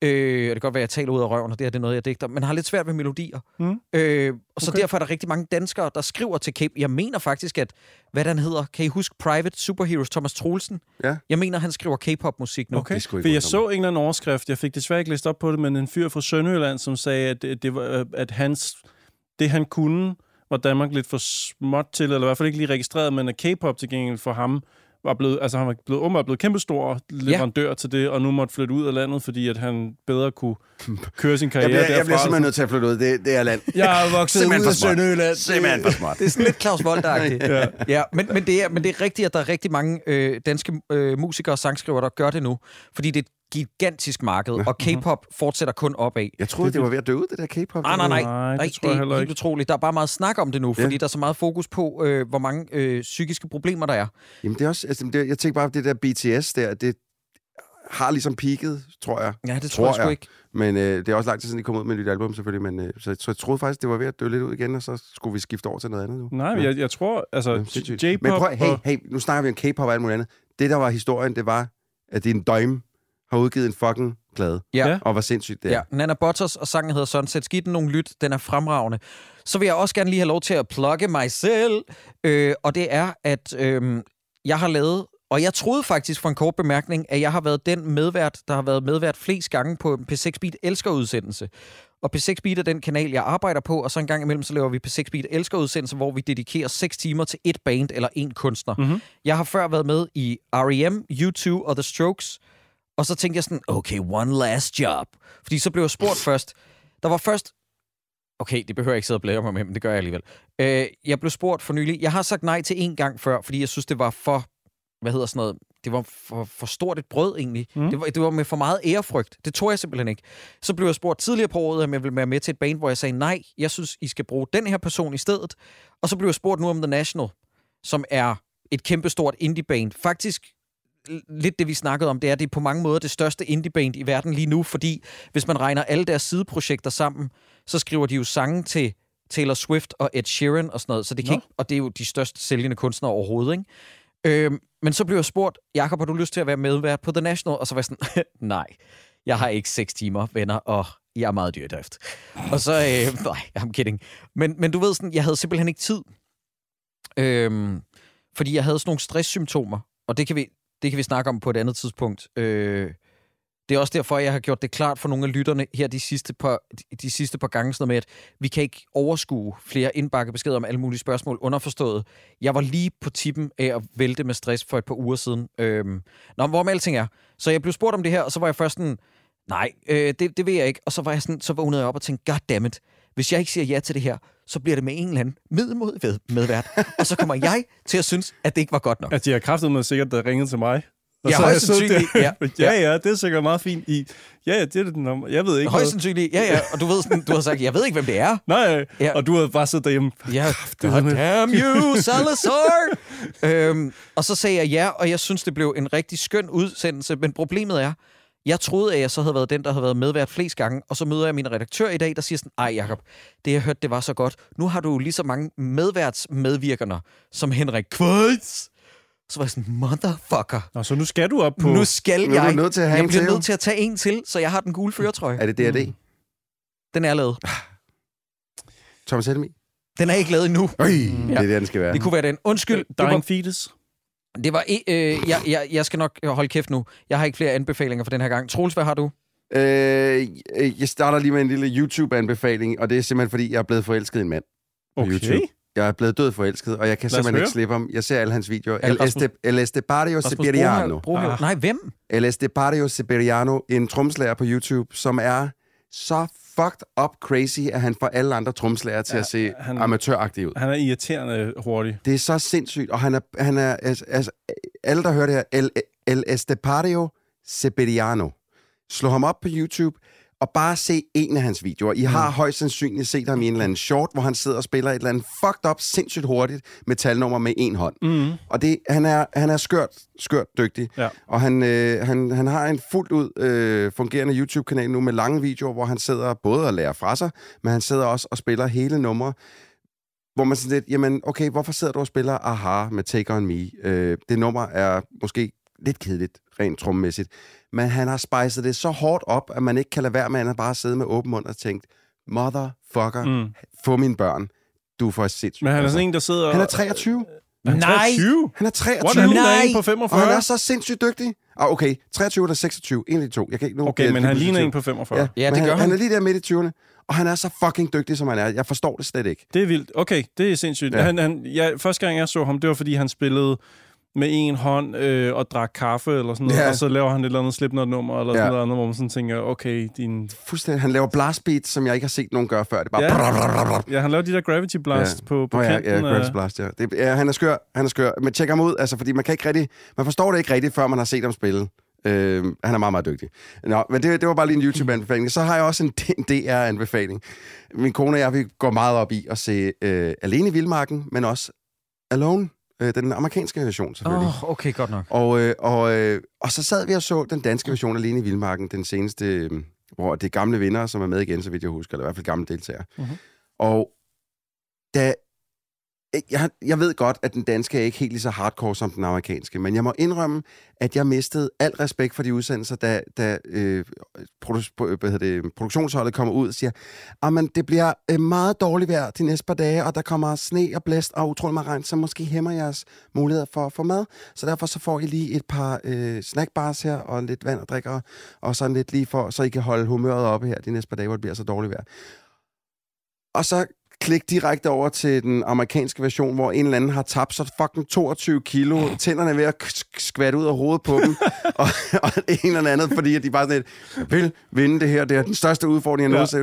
Øh, det kan godt være, at jeg taler ud af røven, og det her det er noget, jeg digter, men har lidt svært ved melodier. Mm. Øh, og så Okay. derfor er der rigtig mange danskere, der skriver til K. Jeg mener faktisk, at, hvad den hedder, kan I huske Private Superheroes, Thomas Troelsen? Ja. Jeg mener, han skriver K-pop-musik nu. Okay, for jeg så en eller anden overskrift, jeg fik desværre ikke læst op på det, men en fyr fra Sønderjylland, som sagde, at, det, det var, øh, at hans, det han kunne, var Danmark lidt for småt til, eller i hvert fald ikke lige registreret, men at K-pop til gengæld for ham var blevet, altså han var blevet, åbenbart blevet kæmpestor leverandør ja. til det, og nu måtte flytte ud af landet, fordi at han bedre kunne *laughs* køre sin jeg karriere bliver, jeg derfra. bliver simpelthen nødt til at flytte ud. Det, det er land. Jeg er vokset Simpelthen ud af. Sønderjylland. Simpelthen for smart. Det er sådan lidt Claus Vold *laughs* ja. ja, men, men, det er, men det er rigtigt, at der er rigtig mange øh, danske øh, musikere og sangskrivere, der gør det nu. Fordi det er et gigantisk marked, og K-pop fortsætter kun opad. Jeg troede, det var ved at dø ud, det der K-pop. Nej, nej, nej. Nej, det nej tror jeg det heller er ikke. helt utroligt. Der er bare meget snak om det nu, fordi Ja. der er så meget fokus på, øh, hvor mange øh, psykiske problemer der er. Jamen, det er også, altså, det, jeg tænker bare, det der BTS der, det, har ligesom peaked, tror jeg. Ja, det tror, jeg sgu ikke. Men øh, det er også lang tid siden, de kom ud med et nyt album, selvfølgelig. Men, øh, så, så jeg troede faktisk, det var ved at dø lidt ud igen, og så skulle vi skifte over til noget andet nu. Nej, men jeg, jeg tror, altså, Ja. J-pop... Men prøv, hey, hey, nu snakker vi om K-pop og alt muligt andet. Det, der var historien, det var, at din døgn har udgivet en fucking plade. Ja. Og hvor sindssygt det er. Ja, Nana Butters, og sangen hedder Sunset. Giv den nogle lyt, den er fremragende. Så vil jeg også gerne lige have lov til at plugge mig selv, øh, og det er, at øh, jeg har lavet, og jeg troede faktisk for en kort bemærkning, at jeg har været den medvært, der har været medvært flest gange på en P6 Beat elsker udsendelse. Og P6 Beat er den kanal, jeg arbejder på, og så en gang imellem, så laver vi P6 Beat elsker udsendelse, hvor vi dedikerer 6 timer til et band eller en kunstner. Mhm. Jeg har før været med i R.E.M., U2 og The Strokes, og så tænkte jeg sådan, okay, one last job. Fordi så blev jeg spurgt først. Der var først... Okay, det behøver jeg ikke sidde og blære mig med, men det gør jeg alligevel. Øh, jeg blev spurgt for nylig. Jeg har sagt nej til en gang før, fordi jeg synes, det var for... Hvad hedder sådan noget? Det var for, for stort et brød, egentlig. Mm. Det, var, det var med for meget ærefrygt. Det tror jeg simpelthen ikke. Så blev jeg spurgt tidligere på året, om jeg ville være med til et band, hvor jeg sagde nej. Jeg synes, I skal bruge den her person i stedet. Og så blev jeg spurgt nu om The National, som er et kæmpestort indie-band. Faktisk lidt det, vi snakkede om, det er, at det er på mange måder det største indie-band i verden lige nu, fordi hvis man regner alle deres sideprojekter sammen, så skriver de jo sange til Taylor Swift og Ed Sheeran og sådan noget, så det kan ikke, og det er jo de største sælgende kunstnere overhovedet, ikke? Øhm, men så blev jeg spurgt, Jakob, har du lyst til at være medvært på The National? Og så var jeg sådan, *laughs* nej, jeg har ikke seks timer, venner, og jeg er meget dyr i drift. Og så, øh, *laughs* nej, I'm kidding. Men, men du ved sådan, jeg havde simpelthen ikke tid. Øhm, fordi jeg havde sådan nogle stresssymptomer, og det kan vi, det kan vi snakke om på et andet tidspunkt. Øh, det er også derfor, jeg har gjort det klart for nogle af lytterne her de sidste par, de, sidste par gange, sådan med, at vi kan ikke overskue flere indbakke beskeder om alle mulige spørgsmål underforstået. Jeg var lige på tippen af at vælte med stress for et par uger siden. Øhm, nå, hvor med alting er. Så jeg blev spurgt om det her, og så var jeg først sådan, nej, øh, det, det vil jeg ikke. Og så var jeg sådan, så vågnede jeg op og tænkte, goddammit, hvis jeg ikke siger ja til det her, så bliver det med en eller anden middelmod ved medvært. og så kommer jeg til at synes, at det ikke var godt nok. Altså, de har kraftet med sikkert, der ringede til mig. Og Ja, så højst sandsynligt, ja. *laughs* ja, ja, det er sikkert meget fint. I, ja, ja, det er det nummer. Jeg ved ikke Højst sandsynligt, ja, ja. Og du ved sådan, du har sagt, jeg ved ikke, hvem det er. Nej, ja. og du har bare siddet derhjemme. Ja, *laughs* God damn you, Salazar! øhm, og så sagde jeg ja, og jeg synes, det blev en rigtig skøn udsendelse, men problemet er, jeg troede, at jeg så havde været den, der havde været medvært flest gange, og så møder jeg min redaktør i dag, der siger sådan, ej Jacob, det jeg hørte, det var så godt. Nu har du lige så mange medværtsmedvirkerne som Henrik Kvejts. Så var jeg sådan, motherfucker. Nå, så nu skal du op på... Nu skal Nu er du jeg. nødt til at have jeg bliver nødt til at tage en til, så jeg har den gule føretrøje. Er det D&D? Den er lavet. Thomas Helmi? Den er ikke lavet endnu. Øj, det Ja. er det, den skal være. Det kunne være den. Undskyld, det var Dying Fetus. Det var... Øh, jeg, jeg, jeg skal nok holde kæft nu. Jeg har ikke flere anbefalinger for den her gang. Troels, hvad har du? Øh, jeg starter lige med en lille YouTube-anbefaling, og det er simpelthen, fordi jeg er blevet forelsket i en mand på Okay. YouTube. Jeg er blevet død forelsket, og jeg kan simpelthen høre. ikke slippe ham. Jeg ser alle hans videoer. Er El, este, El Estepario Rasmus Siberiano. Ah. Nej, hvem? El Estepario Siberiano, en tromslager på YouTube, som er så fucked up crazy, at han får alle andre tromslager til Ja, at se han- amatøragtig ud. Han er irriterende hurtig. Det er så sindssygt, og han er, han er altså, altså, alle der hører det her, El, El Estepario Siberiano. Slå ham op på YouTube, og bare se en af hans videoer. I har højst sandsynligt set ham i en eller anden short, hvor han sidder og spiller et eller andet fucked up, sindssygt hurtigt metalnummer med en hånd. Mm. Og det, han, er, han er skørt, skørt dygtig. Ja. Og han, øh, han, han har en fuldt ud øh, fungerende YouTube-kanal nu med lange videoer, hvor han sidder både og lærer fra sig, men han sidder også og spiller hele numre, hvor man sådan lidt, jamen okay, hvorfor sidder du og spiller Aha med Take On Me? Øh, det nummer er måske lidt kedeligt, rent trommemæssigt, men han har spejset det så hårdt op, at man ikke kan lade være med at bare sidde med åben mund og tænke, motherfucker, mm. Få mine børn. Du er for sindssygt. Men han er altså. sådan en, der sidder... han er 23. Er han Nej. 23? Han er What, 23. han ligner Nej. på Og 45? han er så sindssygt dygtig. Ah, okay, 23 eller 26, en af de to. Jeg kan ikke nu. Okay, men han ligner en på 45. Ja, Ja, det han, gør han. han er lige der midt i 20'erne, og han er så fucking dygtig, som han er. Jeg forstår det slet ikke. Det er vildt. Okay, det er sindssygt. Ja. Han, han, ja, første gang, jeg så ham, det var, fordi han spillede med en hånd øh, og drak kaffe eller sådan noget, Ja. og så laver han et eller andet Slipknot-nummer eller Ja. sådan noget andet, hvor man sådan tænker, okay, din... Fuldstændig. Han laver blast beats, som jeg ikke har set nogen gøre før. Det er bare... Ja. brrr, brrr, brrr. Ja, han laver de der Gravity Blast Ja. på, på Nå ja, kanten. ja, af- Gravity Blast, ja. Det, ja. Han er skør, han er skør. Men tjek ham ud, altså, fordi man kan ikke rigtig... Man forstår det ikke rigtigt, før man har set ham spille. Øh, han er meget, meget dygtig. Nå, men det, det var bare lige en YouTube-anbefaling. Så har jeg også en, en DR-anbefaling. Min kone og jeg, vi går meget op i at se øh, Alene i Vildmarken, men også Alone Øh, den amerikanske version, selvfølgelig. Oh, okay, godt nok. Og, øh, og, øh, og så sad vi og så den danske version alene i Vildmarken, den seneste, øh, hvor det er gamle vinder, som er med igen, så vidt jeg husker, eller i hvert fald gamle deltagere. Mhm. Og da, jeg, jeg ved godt, at den danske er ikke helt lige så hardcore som den amerikanske, men jeg må indrømme, at jeg mistede al respekt for de udsendelser, da, da øh, produ- hvad hedder det, produktionsholdet kommer ud og siger, ah, at det bliver øh, meget dårligt vejr de næste par dage, og der kommer sne og blæst og utrolig meget regn, så måske hæmmer jeres muligheder for at få mad. Så derfor så får I lige et par øh, snackbars her, og lidt vand og drikker, og sådan lidt lige for, så I kan holde humøret oppe her de næste par dage, hvor det bliver så dårligt vejr. Og så klik direkte over til den amerikanske version, hvor en eller anden har tabt sig fucking 22 kilo, tænderne er ved at sk- skvatte ud af hovedet på dem, *laughs* og, og en eller andet, fordi at de bare sådan lidt, vil vinde det her, det er den største udfordring, jeg Ja.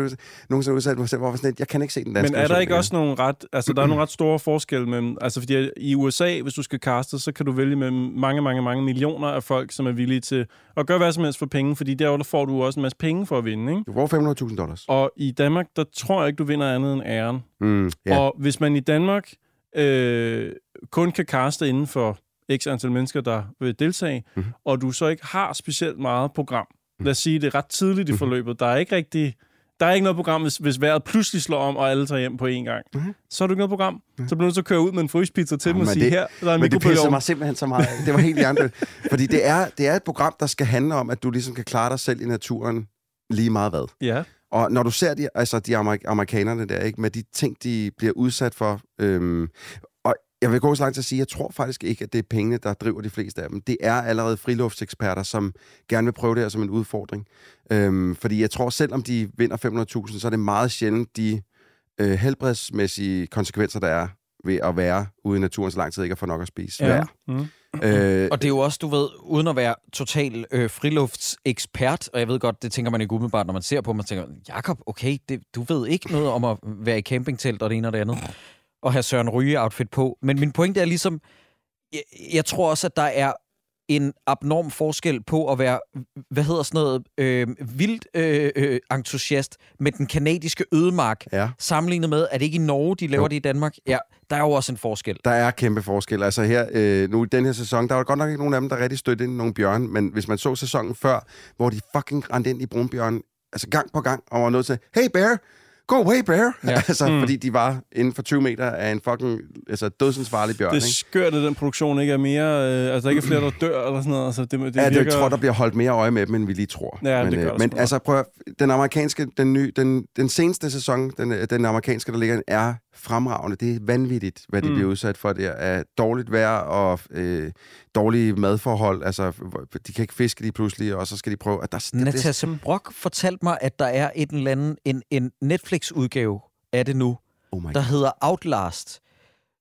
nogensinde, har udsat mig selv, hvorfor sådan lidt, jeg kan ikke se den danske Men er der ikke også nogle ret... Altså, der er nogle ret store forskelle mellem... Altså, fordi i USA, hvis du skal kaste, så kan du vælge mellem mange, mange, mange millioner af folk, som er villige til at gøre hvad som helst for penge, fordi derovre der får du også en masse penge for at vinde, ikke? Du får 500.000 dollars. Og i Danmark, der tror jeg ikke, du vinder andet end æren. Mm. Ja. Og hvis man i Danmark øh, kun kan kaste inden for x antal mennesker, der vil deltage, Mhm. mm-hmm. og du så ikke har specielt meget program, lad os sige, det er ret tidligt i Mhm. forløbet, der er ikke rigtig... Der er ikke noget program, hvis, hvis vejret pludselig slår om, og alle tager hjem på én gang. Mhm. Mm-hmm. Så er du ikke noget program. Så bliver du nødt til at køre ud med en frysepizza til dem og sige, det- her, der er en Men det pisser mig simpelthen så meget. Det var helt hjertet. Fordi det er, det er et program, der skal handle om, at du ligesom kan klare dig selv i naturen lige meget hvad. Ja. Og når du ser de, altså de amerik- amerikanerne der, ikke, med de ting, de bliver udsat for, øhm, og jeg vil gå så langt til at sige, jeg tror faktisk ikke, at det er pengene, der driver de fleste af dem. Det er allerede friluftseksperter, som gerne vil prøve det her som en udfordring. Øhm, fordi jeg tror, selvom de vinder 500.000, så er det meget sjældent de øh, helbredsmæssige konsekvenser, der er ved at være ude i naturen så lang tid ikke at få nok at spise. Ja. Ja. Mm. Øh, Og det er jo også, du ved, uden at være total øh, friluftsekspert, og jeg ved godt, det tænker man ikke umiddelbart, når man ser på, man tænker, Jakob, okay, det, du ved ikke noget om at være i campingtelt og det ene og det andet, og have Søren Ryge-outfit på. Men min pointe er ligesom, jeg, jeg tror også, at der er en abnorm forskel på at være, hvad hedder sådan noget, øh, vildt øh, øh, entusiast med den kanadiske ødemark, ja. sammenlignet med, at det ikke i Norge, de laver Jo. det i Danmark. Ja, der er jo også en forskel. Der er kæmpe forskel. Altså her, øh, nu i den her sæson, der var godt nok ikke nogen af dem, der rigtig stødte ind i nogle bjørn, men hvis man så sæsonen før, hvor de fucking rendte ind i brunbjørn, altså gang på gang, og var nødt til, hey bear, go away bear, Ja. ja. *laughs* altså Mm. fordi de var inden for 20 meter af en fucking altså, dødsensfarlig bjørn, Det er ikke? skørt, at den produktion ikke er mere... Øh, altså, der ikke er flere, der dør eller sådan noget. Altså, det, det Ja, det, virker... jeg tror, der bliver holdt mere øje med dem, end vi lige tror. Ja, men det gør øh, men altså, prøv at, den amerikanske, den, nye, den, den seneste sæson, den, øh, den amerikanske, der ligger, er fremragende. Det er vanvittigt, hvad de Mm. bliver udsat for der. Af dårligt vejr og øh, dårlige madforhold. Altså, de kan ikke fiske lige pludselig, og så skal de prøve... At der, det, Natasha Brock fortalte mig, at der er et eller andet, en, en Netflix-udgave af det nu, oh der hedder Outlast,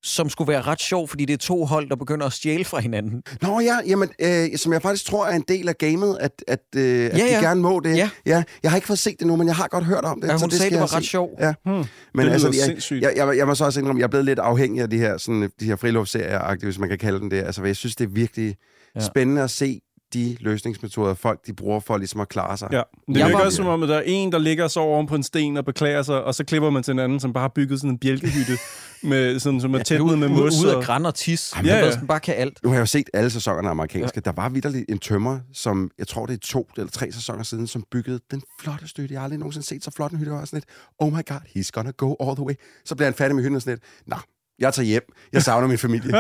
som skulle være ret sjov, fordi det er to hold, der begynder at stjæle fra hinanden. Nå ja, jamen, øh, som jeg faktisk tror er en del af gamet, at, at, øh, at Ja, de ja. gerne må det. Ja. ja. Jeg har ikke fået set det nu, men jeg har godt hørt om det. Ja, så hun det sagde, skal det var ret se. sjov. Ja. Hmm. Men Det altså, jeg, sindssygt. jeg, jeg, jeg må så også indrømme, jeg er blevet lidt afhængig af de her, sådan, de her friluftsserier, hvis man kan kalde dem det. Altså, jeg synes, det er virkelig ja. spændende at se de løsningsmetoder, folk de bruger for ligesom at klare sig. Ja, det Jeg virker var- også som om, at der er en, der ligger og sover oven på en sten og beklager sig, og så klipper man til en anden, som bare har bygget sådan en bjælkehytte, *laughs* med, sådan, som er tæt Ude, med ude, mos. ude af og- græn og tis. Ja, Ja, ja. ja. Den bare kan alt. Nu har jeg jo set alle sæsonerne af amerikanske. Ja. Der var vidderligt en tømmer, som jeg tror, det er to eller tre sæsoner siden, som byggede den flotteste hytte. Jeg har aldrig nogensinde set så flot en hytte. Jeg var sådan lidt, oh my god, he's gonna go all the way. Så bliver han færdig med hytten og sådan lidt, nå, jeg tager hjem. Jeg savner min familie. *laughs*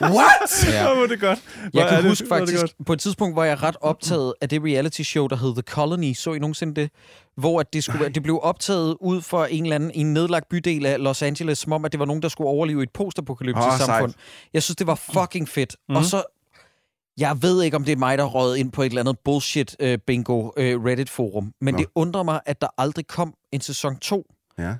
What? Ja, hvor er det godt. Hvor Jeg kan det- huske faktisk, på et tidspunkt var jeg ret optaget af det reality show, der hed The Colony. Så I nogensinde det? Hvor at det, skulle, være- det blev optaget ud for en eller anden i en nedlagt bydel af Los Angeles, som om, at det var nogen, der skulle overleve i et postapokalyptisk oh, sejt. samfund. Jeg synes, det var fucking fedt. Mm. Og så, jeg ved ikke, om det er mig, der røget ind på et eller andet bullshit uh, bingo uh, Reddit-forum, men Nå. det undrer mig, at der aldrig kom en sæson 2. Ja.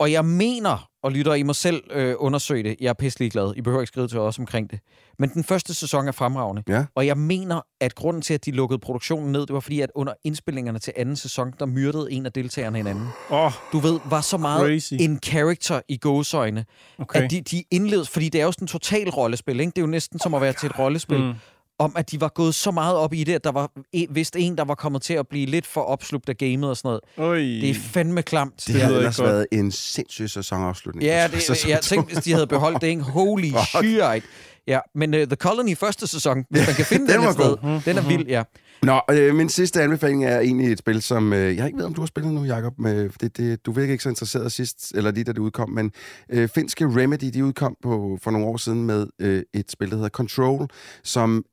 Og jeg mener, og lytter, I må selv øh, undersøge det. Jeg er pisselig glad. I behøver ikke skrive til os omkring det. Men den første sæson er fremragende. Ja. Og jeg mener, at grunden til, at de lukkede produktionen ned, det var fordi, at under indspillingerne til anden sæson, der myrdede en af deltagerne hinanden. Åh, Du ved, var så meget Crazy. en character i gåsøjne, okay. at de, de indlevede, fordi det er jo sådan en total rollespil, ikke? Det er jo næsten som at være til et rollespil. Mm. Om at de var gået så meget op i det, at der var en, vist en, der var kommet til at blive lidt for opslugt af gamet og sådan noget. Øj. Det er fandme klamt. Det lyder har ikke ellers godt. været en sindssyg sæsonafslutning. Ja, det, sæson jeg tænkte, hvis de havde beholdt det, ikke? *laughs* Holy shit. Ja, men uh, The Colony første sæson, hvis man kan finde *laughs* Den den, var et sted, god. den er vild, ja. Nå, øh, min sidste anbefaling er egentlig et spil, som... Øh, jeg ikke ved, om du har spillet nu, Jacob. Med, det, det, du virkede ikke så interesseret sidst, eller lige da det udkom, men øh, finske Remedy, de udkom på, for nogle år siden med øh, et spil, der hedder Control, som...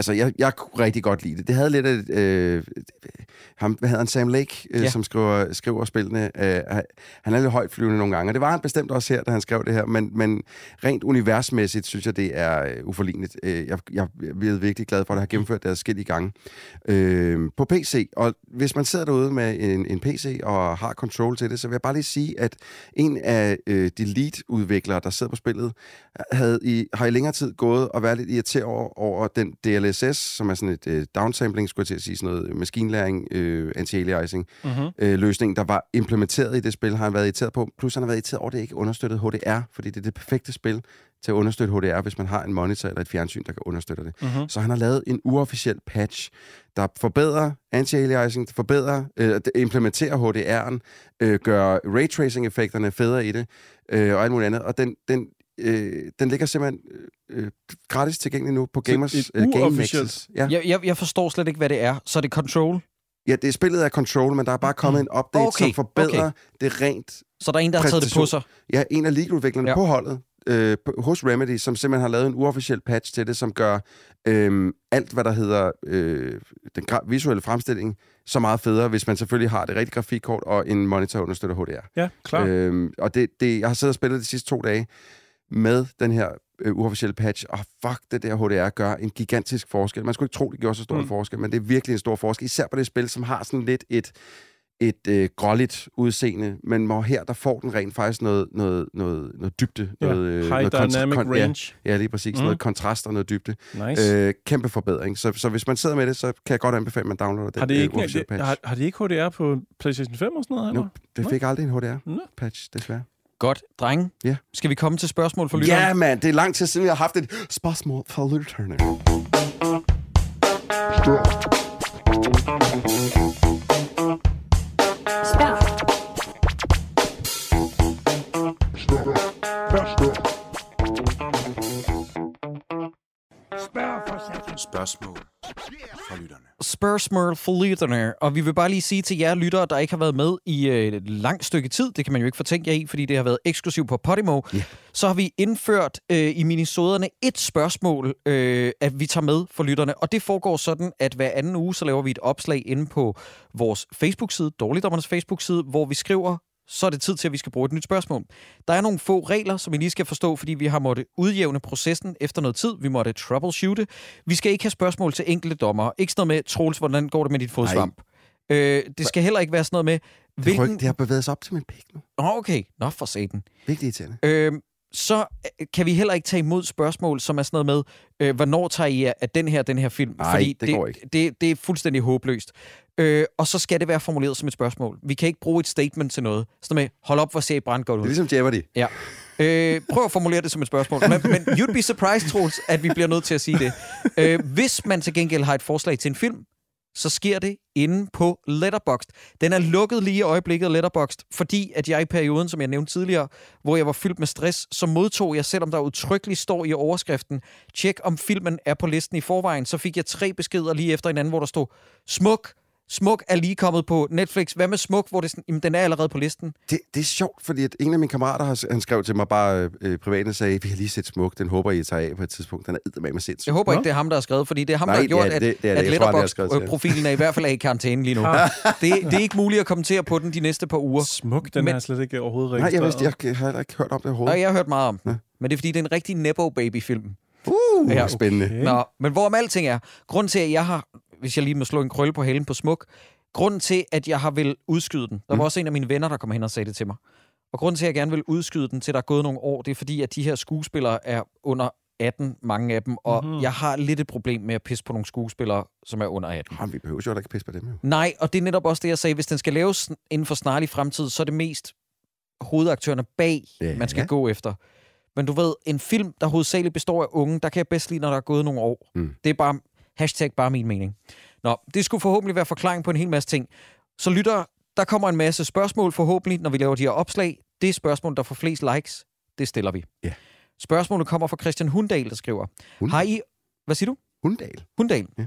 Altså, jeg, jeg kunne rigtig godt lide det. Det havde lidt af... Øh, ham, hvad hedder han? Sam Lake, øh, Ja. som skriver, skriver spillene. Øh, han er lidt højt flyvende nogle gange, og det var han bestemt også her, da han skrev det her, men, men rent universmæssigt synes jeg, det er øh, uforligneligt. Øh, jeg, jeg, er virkelig glad for, at det har gennemført det forskellige gange øh, på PC. Og hvis man sidder derude med en, en PC og har control til det, så vil jeg bare lige sige, at en af øh, de lead-udviklere, der sidder på spillet, havde i, har i længere tid gået og været lidt irriteret over, over den DLSS, som er sådan et øh, downsampling, skulle jeg til at sige, sådan noget maskinlæring, øh, anti-aliasing, Mm-hmm. øh, løsning, der var implementeret i det spil, har han været irriteret på. Plus han har været irriteret over, at det ikke understøttede HDR, fordi det er det perfekte spil til at understøtte HDR, hvis man har en monitor eller et fjernsyn, der kan understøtte det. Mm-hmm. Så han har lavet en uofficiel patch, der forbedrer anti-aliasing, forbedrer, øh, implementerer HDR'en, øh, gør raytracing-effekterne federe i det, øh, og alt muligt andet. Og den, den, øh, den ligger simpelthen øh, øh, gratis tilgængelig nu på Gamers et øh, Game Nexus. Ja. Jeg, jeg, jeg forstår slet ikke, hvad det er. Så er det Control? ja, det er spillet af Control, men der er bare kommet en update, Okay, som forbedrer okay. det rent Så der er en, der har taget det på sig? Ja, en af league-udviklerne Ja. på holdet øh, hos Remedy, som simpelthen har lavet en uofficiel patch til det, som gør øh, alt, hvad der hedder øh, den visuelle fremstilling, så meget federe, hvis man selvfølgelig har det rigtige grafikkort og en monitor understøtter HDR. Ja, klar. Øh, og det, det, jeg har siddet og spillet de sidste to dage med den her øh, uofficielle patch, og fuck, det der HDR gør en gigantisk forskel. Man skulle ikke tro, det gjorde så stor Mm. en forskel, men det er virkelig en stor forskel, især på det spil, som har sådan lidt et et øh, gråligt udseende, men hvor her, der får den rent faktisk noget, noget, noget, noget dybde. Ja. Noget, øh, High noget dynamic kon- ja, range. Ja, lige præcis. Mm. Noget kontrast og noget dybde. Nice. Øh, kæmpe forbedring. Så, så hvis man sidder med det, så kan jeg godt anbefale, at man downloader den har, det øh, ikke, uofficielle det, patch. har, har de ikke HDR på PlayStation 5 og sådan noget? eller? Det fik aldrig en HDR-patch, desværre. Godt. Drenge, Ja. skal vi komme til spørgsmål for lytteren? Ja, mand, det er lang tid siden, jeg har haft et spørgsmål for lytterne. Spørg. Spørgsmål fra lytterne. Spørgsmål for lytterne. Og vi vil bare lige sige til jer lyttere, der ikke har været med i øh, et langt stykke tid, det kan man jo ikke fortænke jer i, fordi det har været eksklusivt på Podimo, Ja. så har vi indført øh, i minisoderne et spørgsmål, øh, at vi tager med for lytterne. Og det foregår sådan, at hver anden uge, så laver vi et opslag inde på vores Facebook-side, Dårligdommernes Facebook-side, hvor vi skriver, så er det tid til, at vi skal bruge et nyt spørgsmål. Der er nogle få regler, som I lige skal forstå, fordi vi har måttet udjævne processen efter noget tid. Vi måtte troubleshoote. Vi skal ikke have spørgsmål til enkelte dommer. Ikke sådan noget med, Troels, hvordan går det med dit fodsvamp? Øh, det skal heller ikke være sådan noget med, Det, hvilken... ryg, det har bevæget sig op til min pik nu. Okay. Nå, for satan. Virkelig irriterende. Øh, så kan vi heller ikke tage imod spørgsmål, som er sådan noget med, øh, hvornår tager I af den her, den her film? Nej, det går ikke. Det, det er fuldstændig håbløst. Øh, og så skal det være formuleret som et spørgsmål. Vi kan ikke bruge et statement til noget. Sådan med, hold op, hvor ser I brand godt Det ud. er ligesom Jeopardy. Ja. Øh, prøv at formulere det som et spørgsmål. Men, men you'd be surprised, Troels, at vi bliver nødt til at sige det. Øh, hvis man til gengæld har et forslag til en film, så sker det inde på Letterboxd. Den er lukket lige i øjeblikket, Letterboxd, fordi at jeg i perioden, som jeg nævnte tidligere, hvor jeg var fyldt med stress, så modtog jeg, selvom der udtrykkeligt står i overskriften, tjek om filmen er på listen i forvejen, så fik jeg tre beskeder lige efter hinanden, hvor der stod, smuk, Smuk er lige kommet på Netflix. Hvad med Smuk, hvor det sådan, jamen, den er allerede på listen? Det, det er sjovt, fordi at en af mine kammerater, har, han skrev til mig bare øh, privat og sagde, vi har lige set smuk, den håber I tager af på et tidspunkt. Den er med med sindssygt. Jeg håber Nå. ikke, det er ham, der har skrevet, fordi det er ham, Nej, der har gjort, ja, det- det er det. at, at Jeg har. Letterboxd-profilen er i hvert fald er i karantæne lige nu. det, det er ikke muligt at kommentere på den de næste par uger. Smuk, den Men- har jeg slet ikke overhovedet Nej, registreret. jeg, vidste, jeg, har heller ikke hørt om det overhovedet. Og jeg har hørt meget om den. Men det er, fordi det er en rigtig Nepo-baby-film. Uh, Ja, spændende. okay. Nå, men hvorom alting er, grund til, at jeg har, hvis jeg lige må slå en krølle på halen på Smuk, grund til, at jeg har vil udskyde den, der var Mm. også en af mine venner, der kom hen og sagde det til mig. Og grund til, at jeg gerne vil udskyde den, til der er gået nogle år, det er fordi, at de her skuespillere er under 18, mange af dem, og Mhm. mm-hmm. jeg har lidt et problem med at pisse på nogle skuespillere, som er under 18. Jamen, vi behøver jo ikke pisse på dem, jo. Nej, og det er netop også det, jeg sagde. Hvis den skal laves inden for snarlig fremtid, så er det mest hovedaktørerne bag, ja. man skal gå efter. Men du ved, en film, der hovedsageligt består af unge, der kan jeg bedst lide, når der er gået nogle år. Mm. Det er bare, hashtag bare min mening. Nå, det skulle forhåbentlig være forklaring på en hel masse ting. Så lytter, der kommer en masse spørgsmål forhåbentlig, når vi laver de her opslag. Det spørgsmål, der får flest likes, det stiller vi. Ja. Spørgsmålet kommer fra Christian Hundal, der skriver. Hundal? Har I... Hvad siger du? Hundal. Hundal. Ja.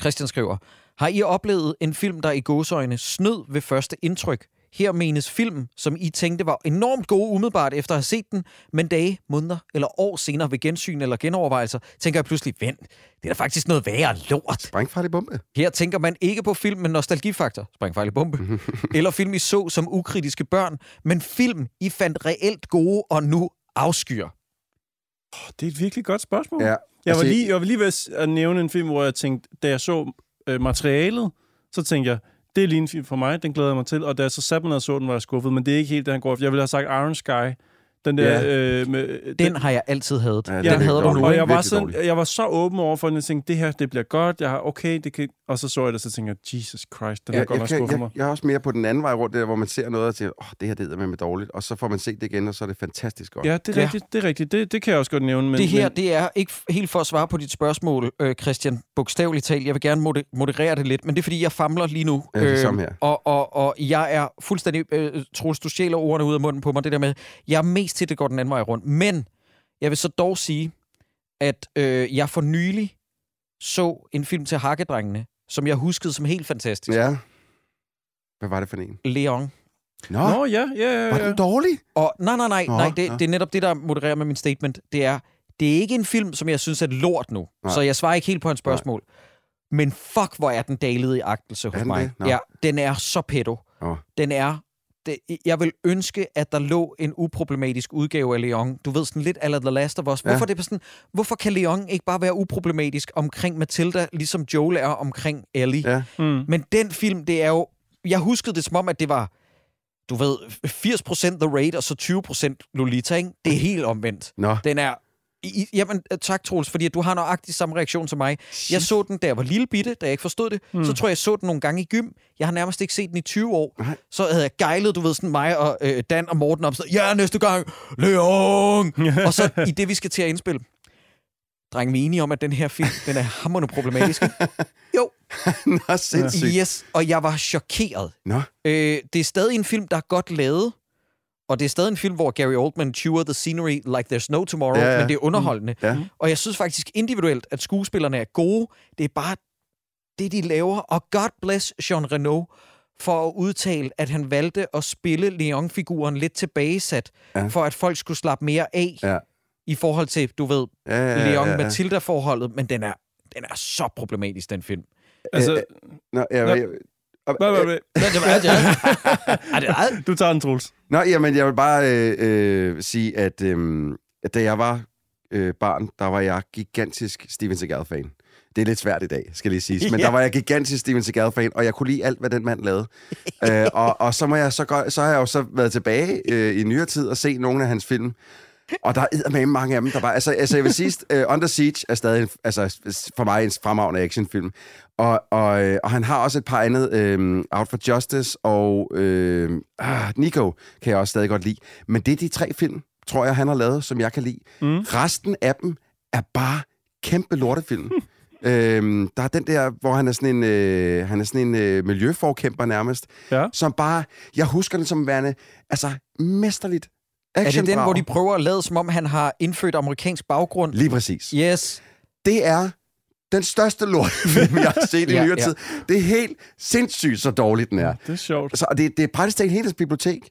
Christian skriver. Har I oplevet en film, der i gåsøjne snød ved første indtryk? Her menes film, som I tænkte var enormt gode umiddelbart efter at have set den, men dage, måneder eller år senere ved gensyn eller genovervejelser, tænker jeg pludselig, vent, det er da faktisk noget værre lort. Sprængfarlig bombe. Her tænker man ikke på film med nostalgifaktor, sprængfejl bombe, *laughs* eller film I så som ukritiske børn, men film I fandt reelt gode og nu afskyer. Det er et virkelig godt spørgsmål. Ja. Jeg var, Altså, lige, jeg var lige ved at nævne en film, hvor jeg tænkte, da jeg så øh, materialet, så tænkte jeg, det er lige en film for mig, den glæder jeg mig til. Og da jeg så satte mig ned og så den, var jeg skuffet, men det er ikke helt det, han går efter. Jeg ville have sagt Iron Sky. Den der... Ja. Øh, med, Den har jeg altid hadet. Ja, den den hader du nu, og jeg var, sådan, dårlig. jeg var så åben over for den, jeg tænkte, det her, det bliver godt, jeg har, okay, det kan... Og så så jeg det, så tænkte jeg, Jesus Christ, den Ja, er godt jeg, nok kan, skuffet mig. jeg, jeg er også mere på den anden vej rundt, der, hvor man ser noget og tænker, åh, oh, det her det er med dårligt. Og så får man set det igen, og så er det fantastisk godt. Ja, det er Ja. rigtigt, det er rigtigt. Det, det kan jeg også godt nævne. Men, det her, men, det er ikke helt for at svare på dit spørgsmål, øh, Christian, bogstaveligt talt. Jeg vil gerne mode- moderere det lidt, men det er, fordi jeg famler lige nu. Ja, det er samme her. Og, og, og jeg er fuldstændig... Øh, Troels, du ordene ud af munden på mig, det der med, jeg er mest til, det går den anden vej rundt. Men jeg vil så dog sige, at øh, jeg for nylig så en film til Hakkedrengene, som jeg huskede som helt fantastisk. Ja. Hvad var det for en? Leon. Nå, Nå, ja, ja, ja. var ja. den dårlig? Og nej, nej, nej, Nå, nej det, nå. det er netop det, der modererer med min statement. Det er, det er ikke en film, som jeg synes er lort nu. Nej. Så jeg svarer ikke helt på hans spørgsmål. Men fuck, hvor er den dalet i agtelse hos mig. det? Ja, den er så pedo. Åh. Den er... Det, jeg vil ønske, at der lå en uproblematisk udgave af Leon. Du ved, sådan lidt aller The Last of Us. Ja. Hvorfor, det er sådan, hvorfor kan Leon ikke bare være uproblematisk omkring Matilda, ligesom Joel er omkring Ellie? Ja. Mm. Men den film, det er jo... Jeg huskede det som om, at det var, du ved, 80% The Raid, og så 20% Lolita, ikke? Det er helt omvendt. Nå. Den er... I, jamen, øh, tak, Troels, fordi du har nøjagtig samme reaktion som mig. Jeg så den, da jeg var lille bitte, da jeg ikke forstod det. Mm. Så tror jeg, jeg så den nogle gange i gym. Jeg har nærmest ikke set den i 20 år. Nej. Så havde jeg gejlet, du ved, sådan mig og øh, Dan og Morten op. Så, ja, næste gang, Leon! *laughs* og så i det, vi skal til at indspille. Dreng, vi er enige om, at den her film, den er hammerende problematisk. jo, *laughs* Nå, sindssygt. yes, og jeg var chokeret. Nå, Øh, det er stadig en film, der er godt lavet, og det er stadig en film, hvor Gary Oldman chewer the scenery like there's no tomorrow, Ja, ja. men det er underholdende. ja. Og jeg synes faktisk individuelt, at skuespillerne er gode. Det er bare det, de laver. Og God bless Jean Reno for at udtale, at han valgte at spille Leon-figuren lidt tilbagesat, Ja. for at folk skulle slappe mere af Ja. i forhold til, du ved, Ja, ja, ja, Leon ja, ja. Matilda-forholdet, men den er, den er så problematisk, den film. Altså, Nå, jeg, Nå. jeg, hvad, hvad? Er det ej? Du tager den, Troels. Nå, jamen, jeg vil bare øh, øh, sige, at, øh, da jeg var øh, barn, der var jeg gigantisk Steven Seagal-fan. Det er lidt svært i dag, skal lige sige. Men Ja. der var jeg gigantisk Steven Seagal-fan, og jeg kunne lide alt, hvad den mand lavede. *laughs* øh, og, og så, må jeg så, gå, så har jeg jo så været tilbage øh, i nyere tid og se nogle af hans film. Og der er med mange af dem, der bare... Altså, altså jeg vil sige, uh, Under Siege er stadig altså, for mig en fremragende actionfilm. Og, og, øh, og han har også et par andet, øh, Out for Justice og øh, ah, Nico kan jeg også stadig godt lide. Men det er de tre film, tror jeg, han har lavet, som jeg kan lide. Mm. Resten af dem er bare kæmpe lortefilm. *laughs* Øhm, der er den der, hvor han er sådan en, øh, han er sådan en øh, miljøforkæmper nærmest, Ja. som bare, jeg husker den som værende, altså mesterligt Er det den, hvor de prøver at lade, som om han har indfødt amerikansk baggrund? Lige præcis. Yes. Det er den største lortefilm, jeg har set i *laughs* Ja, nyere ja. tid. Det er helt sindssygt, så dårligt den er. Det er sjovt. Så, og det, det er praktisk talt hele bibliotek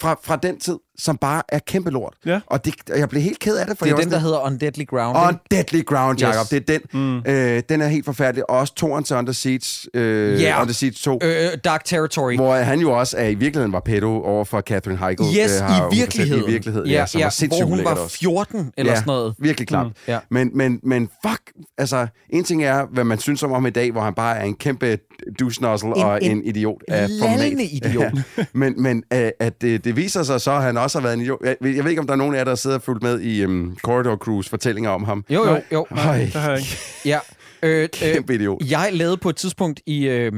fra, fra den tid, som bare er kæmpe lort. Ja. Og, det, og jeg blev helt ked af det, for Det er jeg den, der hedder On Deadly Ground. On? Deadly Ground, Jacob. Yes. Det er den. Mm. Øh, den er helt forfærdelig. Og også toren til Under Siege, øh, Ja. Under Siege 2. Øh, Dark Territory. Hvor han jo også er i virkeligheden var pedo over for Catherine Heigl. Yes, øh, har i virkeligheden. I virkeligheden, ja, som ja var hvor hun var også. 14 eller ja, sådan noget. virkelig klart. Mm, ja. men, men, men fuck, altså, en ting er, hvad man synes om ham i dag, hvor han bare er en kæmpe En- og en en, idiot af lallende format. idiot. *laughs* Ja. men men øh, at det, det viser sig så, at han også har været en idiot. Jeg, jeg ved ikke, om der er nogen af jer, der sidder og fulgt med i um, Corridor Cruise fortællinger om ham. Jo, jo, jo. Øj, Det har jeg ikke. Ja. Øh, øh, kæmpe idiot. jeg lavede på et tidspunkt i øh,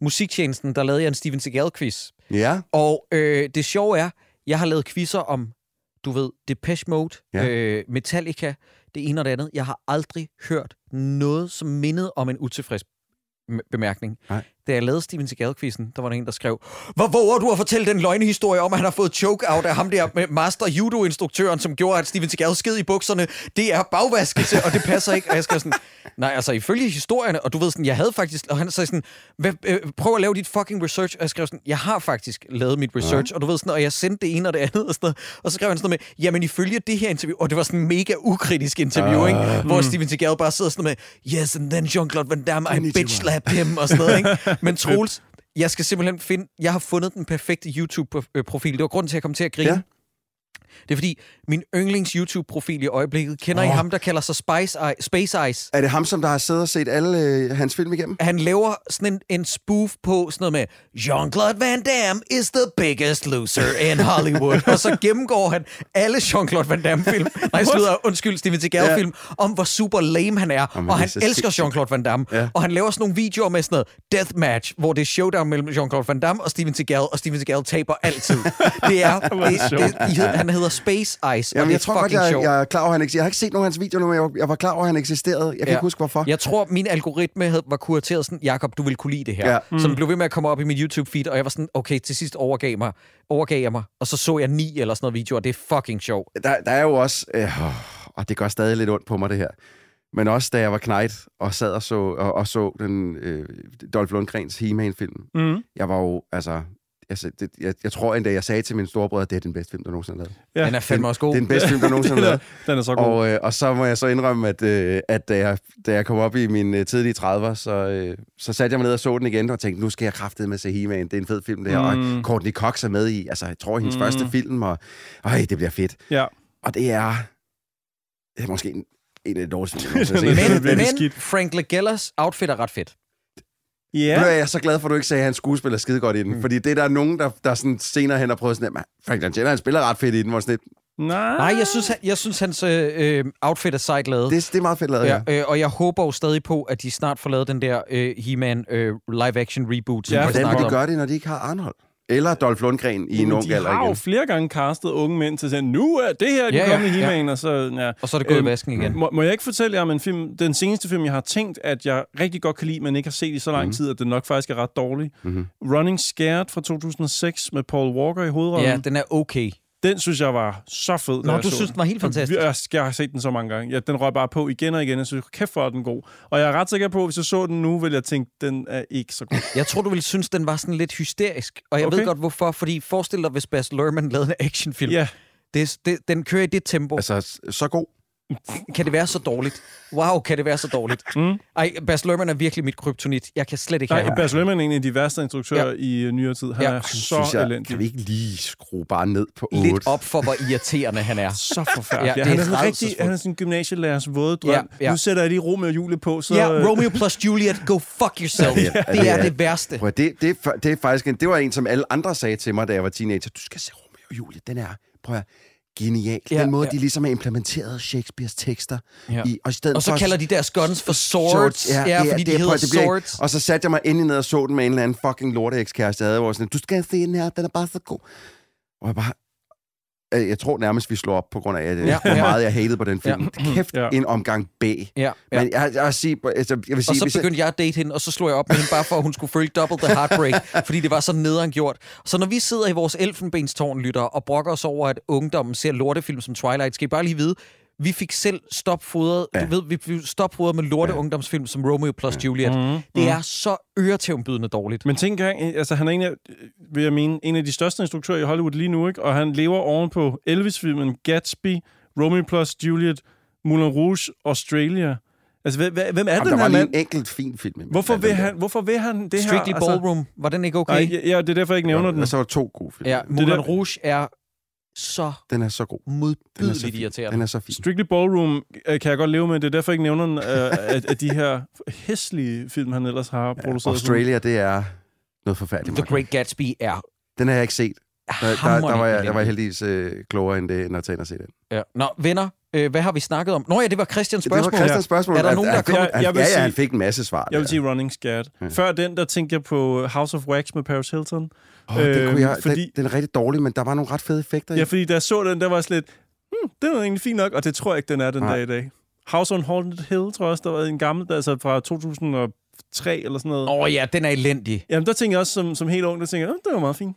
musiktjenesten, der lavede jeg en Steven Seagal-quiz. Ja, Og øh, det sjove er, jeg har lavet quizzer om, du ved, Depeche Mode, Ja. øh, Metallica, det ene og det andet. Jeg har aldrig hørt noget, som mindede om en utilfreds bemærkning. Nej. Da jeg lavede Steven Seagal-quizzen, der var der en, der skrev, Hvor våger du at fortælle den løgnehistorie om, at han har fået choke-out af ham der med master judo-instruktøren, som gjorde, at Steven Seagal sked i bukserne? Det er bagvaskelse, og det passer ikke. Og jeg skrev sådan, nej, altså ifølge historierne, og du ved sådan, jeg havde faktisk, og han sagde sådan, Hvad, øh, prøv at lave dit fucking research. Og jeg skrev sådan, jeg har faktisk lavet mit research, ja. og du ved sådan, og jeg sendte det ene og det andet, og, sådan noget. og så skrev han sådan noget med, jamen ifølge det her interview, og det var sådan en mega ukritisk interview, Ah. ikke? hvor Steven Seagal bare sidder sådan noget med, yes, and then Jean-Claude Van Damme, I bitch slap him, og sådan noget, ikke? *laughs* Men Troels, jeg skal simpelthen finde, jeg har fundet den perfekte YouTube-profil. Det var grunden til, at jeg kom til at grine. Ja. Ja. Det er fordi, min yndlings YouTube-profil i øjeblikket, kender oh. I ham, der kalder sig Spice, Eye, Space Ice? Er det ham, som der har siddet og set alle øh, hans film igennem? Han laver sådan en, en spoof på sådan noget med Jean-Claude Van Damme is the biggest loser in *laughs* Hollywood. og så gennemgår han alle Jean-Claude Van Damme-film, nej, slutter, undskyld, Steven Seagal-film, om hvor super lame han er. Jamen, og han elsker. Jean-Claude Van Damme. Ja. Og han laver sådan nogle videoer med sådan noget deathmatch, hvor det er showdown mellem Jean-Claude Van Damme og Steven Seagal, og Steven Seagal taber altid. *laughs* Det er, det, det, det, han hedder Space Ice, og Jamen, det jeg er tror godt, fucking jeg, sjovt. jeg er klar over, at han eksisterer. Jeg har ikke set nogen af hans videoer nu, men jeg, jeg var klar over, at han eksisterede. Jeg kan Ja. ikke huske, hvorfor. Jeg tror, min algoritme havde, var kurateret sådan, Jakob, du vil kunne lide det her. Ja. Mm. Så den blev ved med at komme op i mit YouTube-feed, og jeg var sådan, okay, til sidst overgav, mig, overgav jeg mig, og så så jeg ni eller sådan noget video, og det er fucking sjovt. Der, der er jo også... Øh, og det gør stadig lidt ondt på mig, det her. Men også da jeg var knight og sad og så, og, og så den øh, Dolph Lundgrens He-Man-film. Mm. Jeg var jo, altså... altså det, jeg, jeg tror endda, jeg sagde til min storebror, at det er den bedste film, der nogensinde er lavet. Ja. Den er fandme også god. Det er den bedste film, der *laughs* nogensinde er den, er, lavet. den er så god. Og, øh, og så må jeg så indrømme, at, øh, at da, jeg, da jeg kom op i mine øh, tidlige 30'er, så, øh, så satte jeg mig ned og så den igen, og tænkte, nu skal jeg kraftedeme med se He-Man. Det er en fed film, det her. Mm. Og Courtney Cox er med i, altså jeg tror, hendes Mm. første film, og øj, det bliver fedt. Ja. Og det er, det er måske en, en af de dårligste film, jeg *laughs* har set. Men, men. Frank Lagellas outfit er ret fedt. Nu Ja. er jeg så glad for, at du ikke sagde, at han skuespiller skide godt i den. Mm. Fordi det er der nogen, der, der sådan senere hen har prøvet sådan, at Frank Langella, han spiller ret fedt i den, hvor sådan lidt, Nej. Nej, jeg synes, han, jeg synes hans øh, øh, outfit er sejt lavet. det, det er meget fedt lavet, ja. Ja, øh, og jeg håber jo stadig på, at de snart får lavet den der øh, He-Man øh, live-action reboot, Ja, Hvordan snakker vil de gøre det, når de ikke har Arnold? Eller Dolph Lundgren i en ung de alder har jo igen? flere gange castet unge mænd til at sige, nu er det her, de Ja, ja, ja, kommende ja. He-Man, og så... Ja. Og så er det gået i Øhm, vasken igen. Må, må jeg ikke fortælle jer om en film, den seneste film, jeg har tænkt, at jeg rigtig godt kan lide, men ikke har set i så lang Mhm. tid, at den nok faktisk er ret dårlig. Mhm. Running Scared fra 2006 med Paul Walker i hovedrollen. Ja, den er okay. Den synes jeg var så fed, Nå, du synes, den. var helt fantastisk. Jeg, jeg har set den så mange gange. Ja, den røg bare på igen og igen. Jeg synes, kæft for, at den god. Og jeg er ret sikker på, at hvis jeg så den nu, vil jeg tænke, den er ikke så god. Jeg tror, du ville synes, den var sådan lidt hysterisk. Og jeg okay. Ved godt, hvorfor. Fordi forestil dig, hvis Baz Luhrmann lavede en actionfilm. Ja, Det, det, den kører i det tempo. Altså, så god. Kan det være så dårligt? Wow, kan det være så dårligt? Mm. Ej, Baz Luhrmann er virkelig mit kryptonit. Jeg kan slet ikke have Nej, ham. Baz Luhrmann er en af de værste instruktører Ja. ja. i nyere tid. Han Ja. ja. er Så synes jeg, elendig. kan vi ikke lige skrue bare ned på 8? Lidt op for, hvor irriterende han er. Så forfærdeligt. Ja, Ja, han er er sådan rigtig, han er sådan en gymnasielærers våde drøm. Ja, Ja, ja. ja. Nu sætter jeg lige Romeo og Julie på, så... Ja, Romeo plus Juliet, go fuck yourself. Ja, Det det er er- det værste. Prøv, det, det, er det er faktisk en, det var en, som alle andre sagde til mig, da jeg var teenager. Du skal se Romeo og Julie. Den er, prøv at, genial. Ja, Den måde, ja. de ligesom har implementeret Shakespeares tekster. Ja. I, og, i stedet Og så for, kalder de deres guns for swords. Ja, ja det fordi det de er- hedder det ikke- swords. Og så satte jeg mig endelig ned og så den med en eller anden fucking lorte-ekskæreste, jeg havde, hvor sådan, du skal se den her, den er bare så god. Og jeg bare, jeg tror nærmest, vi slår op på grund af, at, Ja, ja, hvor ja. meget jeg hatede på den film. Ja. Kæft, Ja. en omgang B. Ja, ja. Men jeg, jeg, vil sige, altså, jeg vil sige, Og så hvis jeg- begyndte jeg at date hende, og så slog jeg op med hende, bare for at hun skulle føle double the heartbreak, *laughs* fordi det var så nederen gjort. Så når vi sidder i vores elfenbenstårn, lytter, og brokker os over, at ungdommen ser lortefilm som Twilight, skal I bare lige vide, vi fik selv stopfodret, ja. Ja. du ved, vi fik stopfodret med lorte ja. ungdomsfilm som Romeo plus Juliet. Mhm, Det er så øretævnbydende dårligt. Men tænk engang, altså han er en af, vil jeg mene, en af de største instruktører i Hollywood lige nu, ikke? og han lever oven på Elvis-filmen Gatsby, Romeo plus Juliet, Moulin Rouge, Australia. Altså, hvem, hvem er Jamen, den der her var mand? en enkelt fin film. Hvorfor vil, han, hvorfor vil han det Strictly her? Altså, Ballroom, var den ikke okay? nej, ja, ja, det er derfor, jeg ikke nævner den. Og så var to gode film. ja, det Moulin der- Rouge er så Den er så god. Den er så modbydeligt irriterende. Den er så fin. Strictly Ballroom øh, kan jeg godt leve med. Det er derfor, jeg ikke nævner den, øh, af, af de her hæslige film, han ellers har Ja, produceret. Australia, det er noget forfærdeligt. The. Great Gatsby er Den har jeg ikke set. Der, der, der, var, jeg, elendig. var jeg heldigvis øh, klogere end det, end at tage ind og se den. Ja. Nå, venner, øh, hvad har vi snakket om? Nå ja, det var Christians Det var spørgsmål. Christians spørgsmål. Er der nogen, der kommer- at- Jeg vil Ja, ja, sige- han fik en masse svar. Jeg vil sige Running Scared. Ja. Før den, der tænkte jeg på House of Wax med Paris Hilton. Åh, det kunne jeg, fordi- den, den er rigtig dårlig, men der var nogle ret fede effekter i. Ja, fordi da jeg så den, der var lidt, hmm, den er egentlig fin nok, og det tror jeg ikke, den er den Nej. dag i dag. House on Haunted Hill, tror jeg også, der var en gammel, altså fra 3 eller sådan noget. Åh oh, ja, den er elendig. Jamen, der tænker jeg også som, som helt ung, der tænker jeg, "Åh, det var meget fint.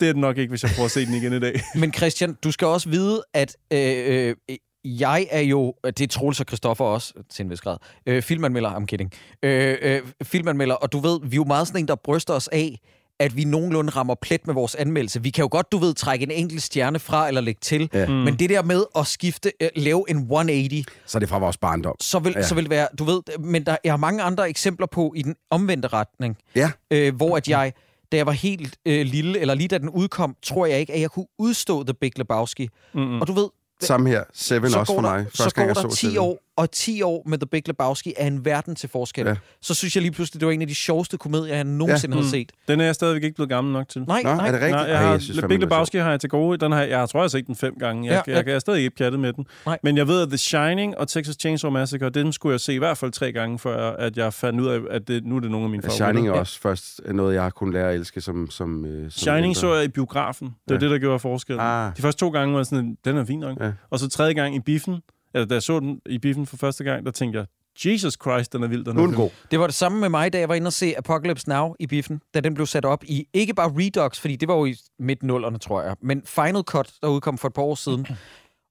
Det er det nok ikke, hvis jeg prøver at se den igen i dag. *laughs* Men Christian, du skal også vide, at øh, øh, jeg er jo, det er Troels og Christoffer også, til en vis grad, øh, filmanmelder, I'm kidding, øh, øh, filmanmelder, og du ved, vi er jo meget sådan en, der bryster os af, at vi nogenlunde rammer plet med vores anmeldelse. Vi kan jo godt, du ved, trække en enkelt stjerne fra eller lægge til, Ja. mm. men det der med at skifte, øh, lave en 180, Så er det fra vores barndom. så vil, Ja. så vil det være, du ved, men der, jeg har mange andre eksempler på i den omvendte retning, Ja. øh, hvor at jeg, da jeg var helt øh, lille, eller lige da den udkom, tror jeg ikke, at jeg kunne udstå The Big Lebowski. Mm-mm. Og du ved, Samme her. Seven så også for der, mig. så Første gang, går jeg der så 10 Seven. år, og 10 år med The Big Lebowski er en verden til forskel. Ja. Ja. Så synes jeg lige pludselig, det var en af de sjoveste komedier, jeg nogensinde ja. Mm. havde set. Den er jeg stadigvæk ikke blevet gammel nok til. Nej, Nå, nej. er det rigtigt? Nej, jeg Ej, har, synes Le fandme, Big den Lebowski har jeg til gode. Den har, jeg, jeg tror, jeg har set den fem gange. Jeg, Ja, ja, ja. jeg, jeg er stadig ikke pjattet med den. Nej. Men jeg ved, at The Shining og Texas Chainsaw Massacre, dem skulle jeg se i hvert fald tre gange, før at jeg fandt ud af, at det, nu er det nogle af mine favoritter. Shining er også først noget, jeg har kunnet lære at elske som, som, øh, som Shining ældre. så jeg i biografen. Det var Ja. det, der gjorde forskellen. Ah. De første to gange var jeg sådan, den er fin nok. Ja. Og så tredje gang i biffen, eller da jeg så den i biffen for første gang, der tænkte jeg, Jesus Christ, den er vild, den Nu er god. Det var det samme med mig, da jeg var inde og se Apocalypse Now i biffen, da den blev sat op i, ikke bare Redux, fordi det var jo i midt-nullerne, tror jeg, men Final Cut, der udkom for et par år siden.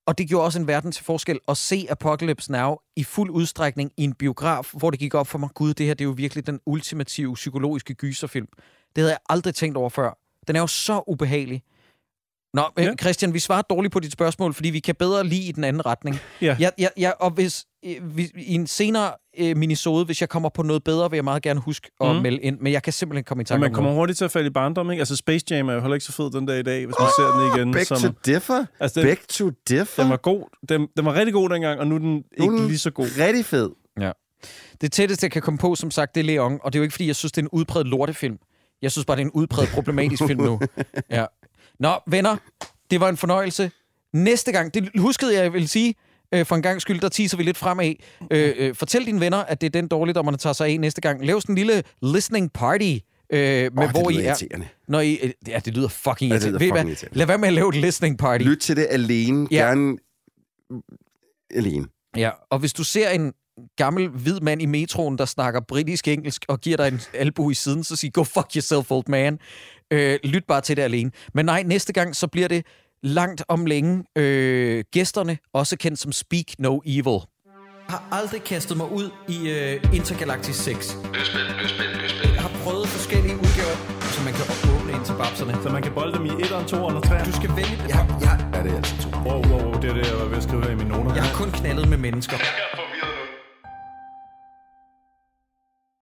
Og det gjorde også en verden til forskel at se Apocalypse Now i fuld udstrækning i en biograf, hvor det gik op for mig, gud, det her det er jo virkelig den ultimative psykologiske gyserfilm. Det havde jeg aldrig tænkt over før. Den er jo så ubehagelig. Nå, ja. Ja. Christian, vi svarer dårligt på dit spørgsmål, fordi vi kan bedre lide i den anden retning. Ja. Ja, ja, ja og hvis, øh, hvis, i en senere øh, minisode, hvis jeg kommer på noget bedre, vil jeg meget gerne huske at mm. melde ind, men jeg kan simpelthen komme i tanke man om kommer noget. hurtigt til at falde i barndom, ikke? Altså Space Jam er jo heller ikke så fed den dag i dag, hvis man ser den igen. Back to differ. altså, den, Back to differ. den var god. Den, den var rigtig god dengang, og nu er den Nu ikke den lige så god. Rigtig fed. Det tætteste, jeg kan komme på, som sagt, det er Leon, og det er jo ikke, fordi jeg synes, det er en udpræget lortefilm. Jeg synes bare, det er en udpræget problematisk film nu. *laughs* Ja. Nå, venner, det var en fornøjelse. Næste gang, det huskede jeg, jeg vil sige, øh, for en gang skyld, der teaser vi lidt fremad. Øh, øh, fortæl dine venner, at det er den dårligdommerne tager sig af næste gang. Lav sådan en lille listening party, øh, med Åh, hvor det I er. irriterende. Når I, øh, ja, det lyder fucking Ja, det irriterende. lyder fucking irriterende. Lad være med at lave et listening party. Lyt til det alene. Ja. Gerne alene. Ja, og hvis du ser en gammel hvid mand i metroen, der snakker britisk-engelsk og giver dig en albu i siden, så sig, go fuck yourself, old man. Øh, lyt bare til det alene. Men nej, næste gang, så bliver det langt om længe øh, gæsterne, også kendt som Speak No Evil. Jeg har aldrig kastet mig ud i øh, Intergalactic 6. Jeg har prøvet forskellige udgaver, så man kan åbne ind til babserne. Så man kan bolde dem i 1'eren, 2'eren og 3'eren. Du skal vælge... Ja, ja. Ja, det er altså to. Wow, wow, wow, det er det, jeg var ved at skrive her i mine noter. Jeg har kun knaldet med mennesker.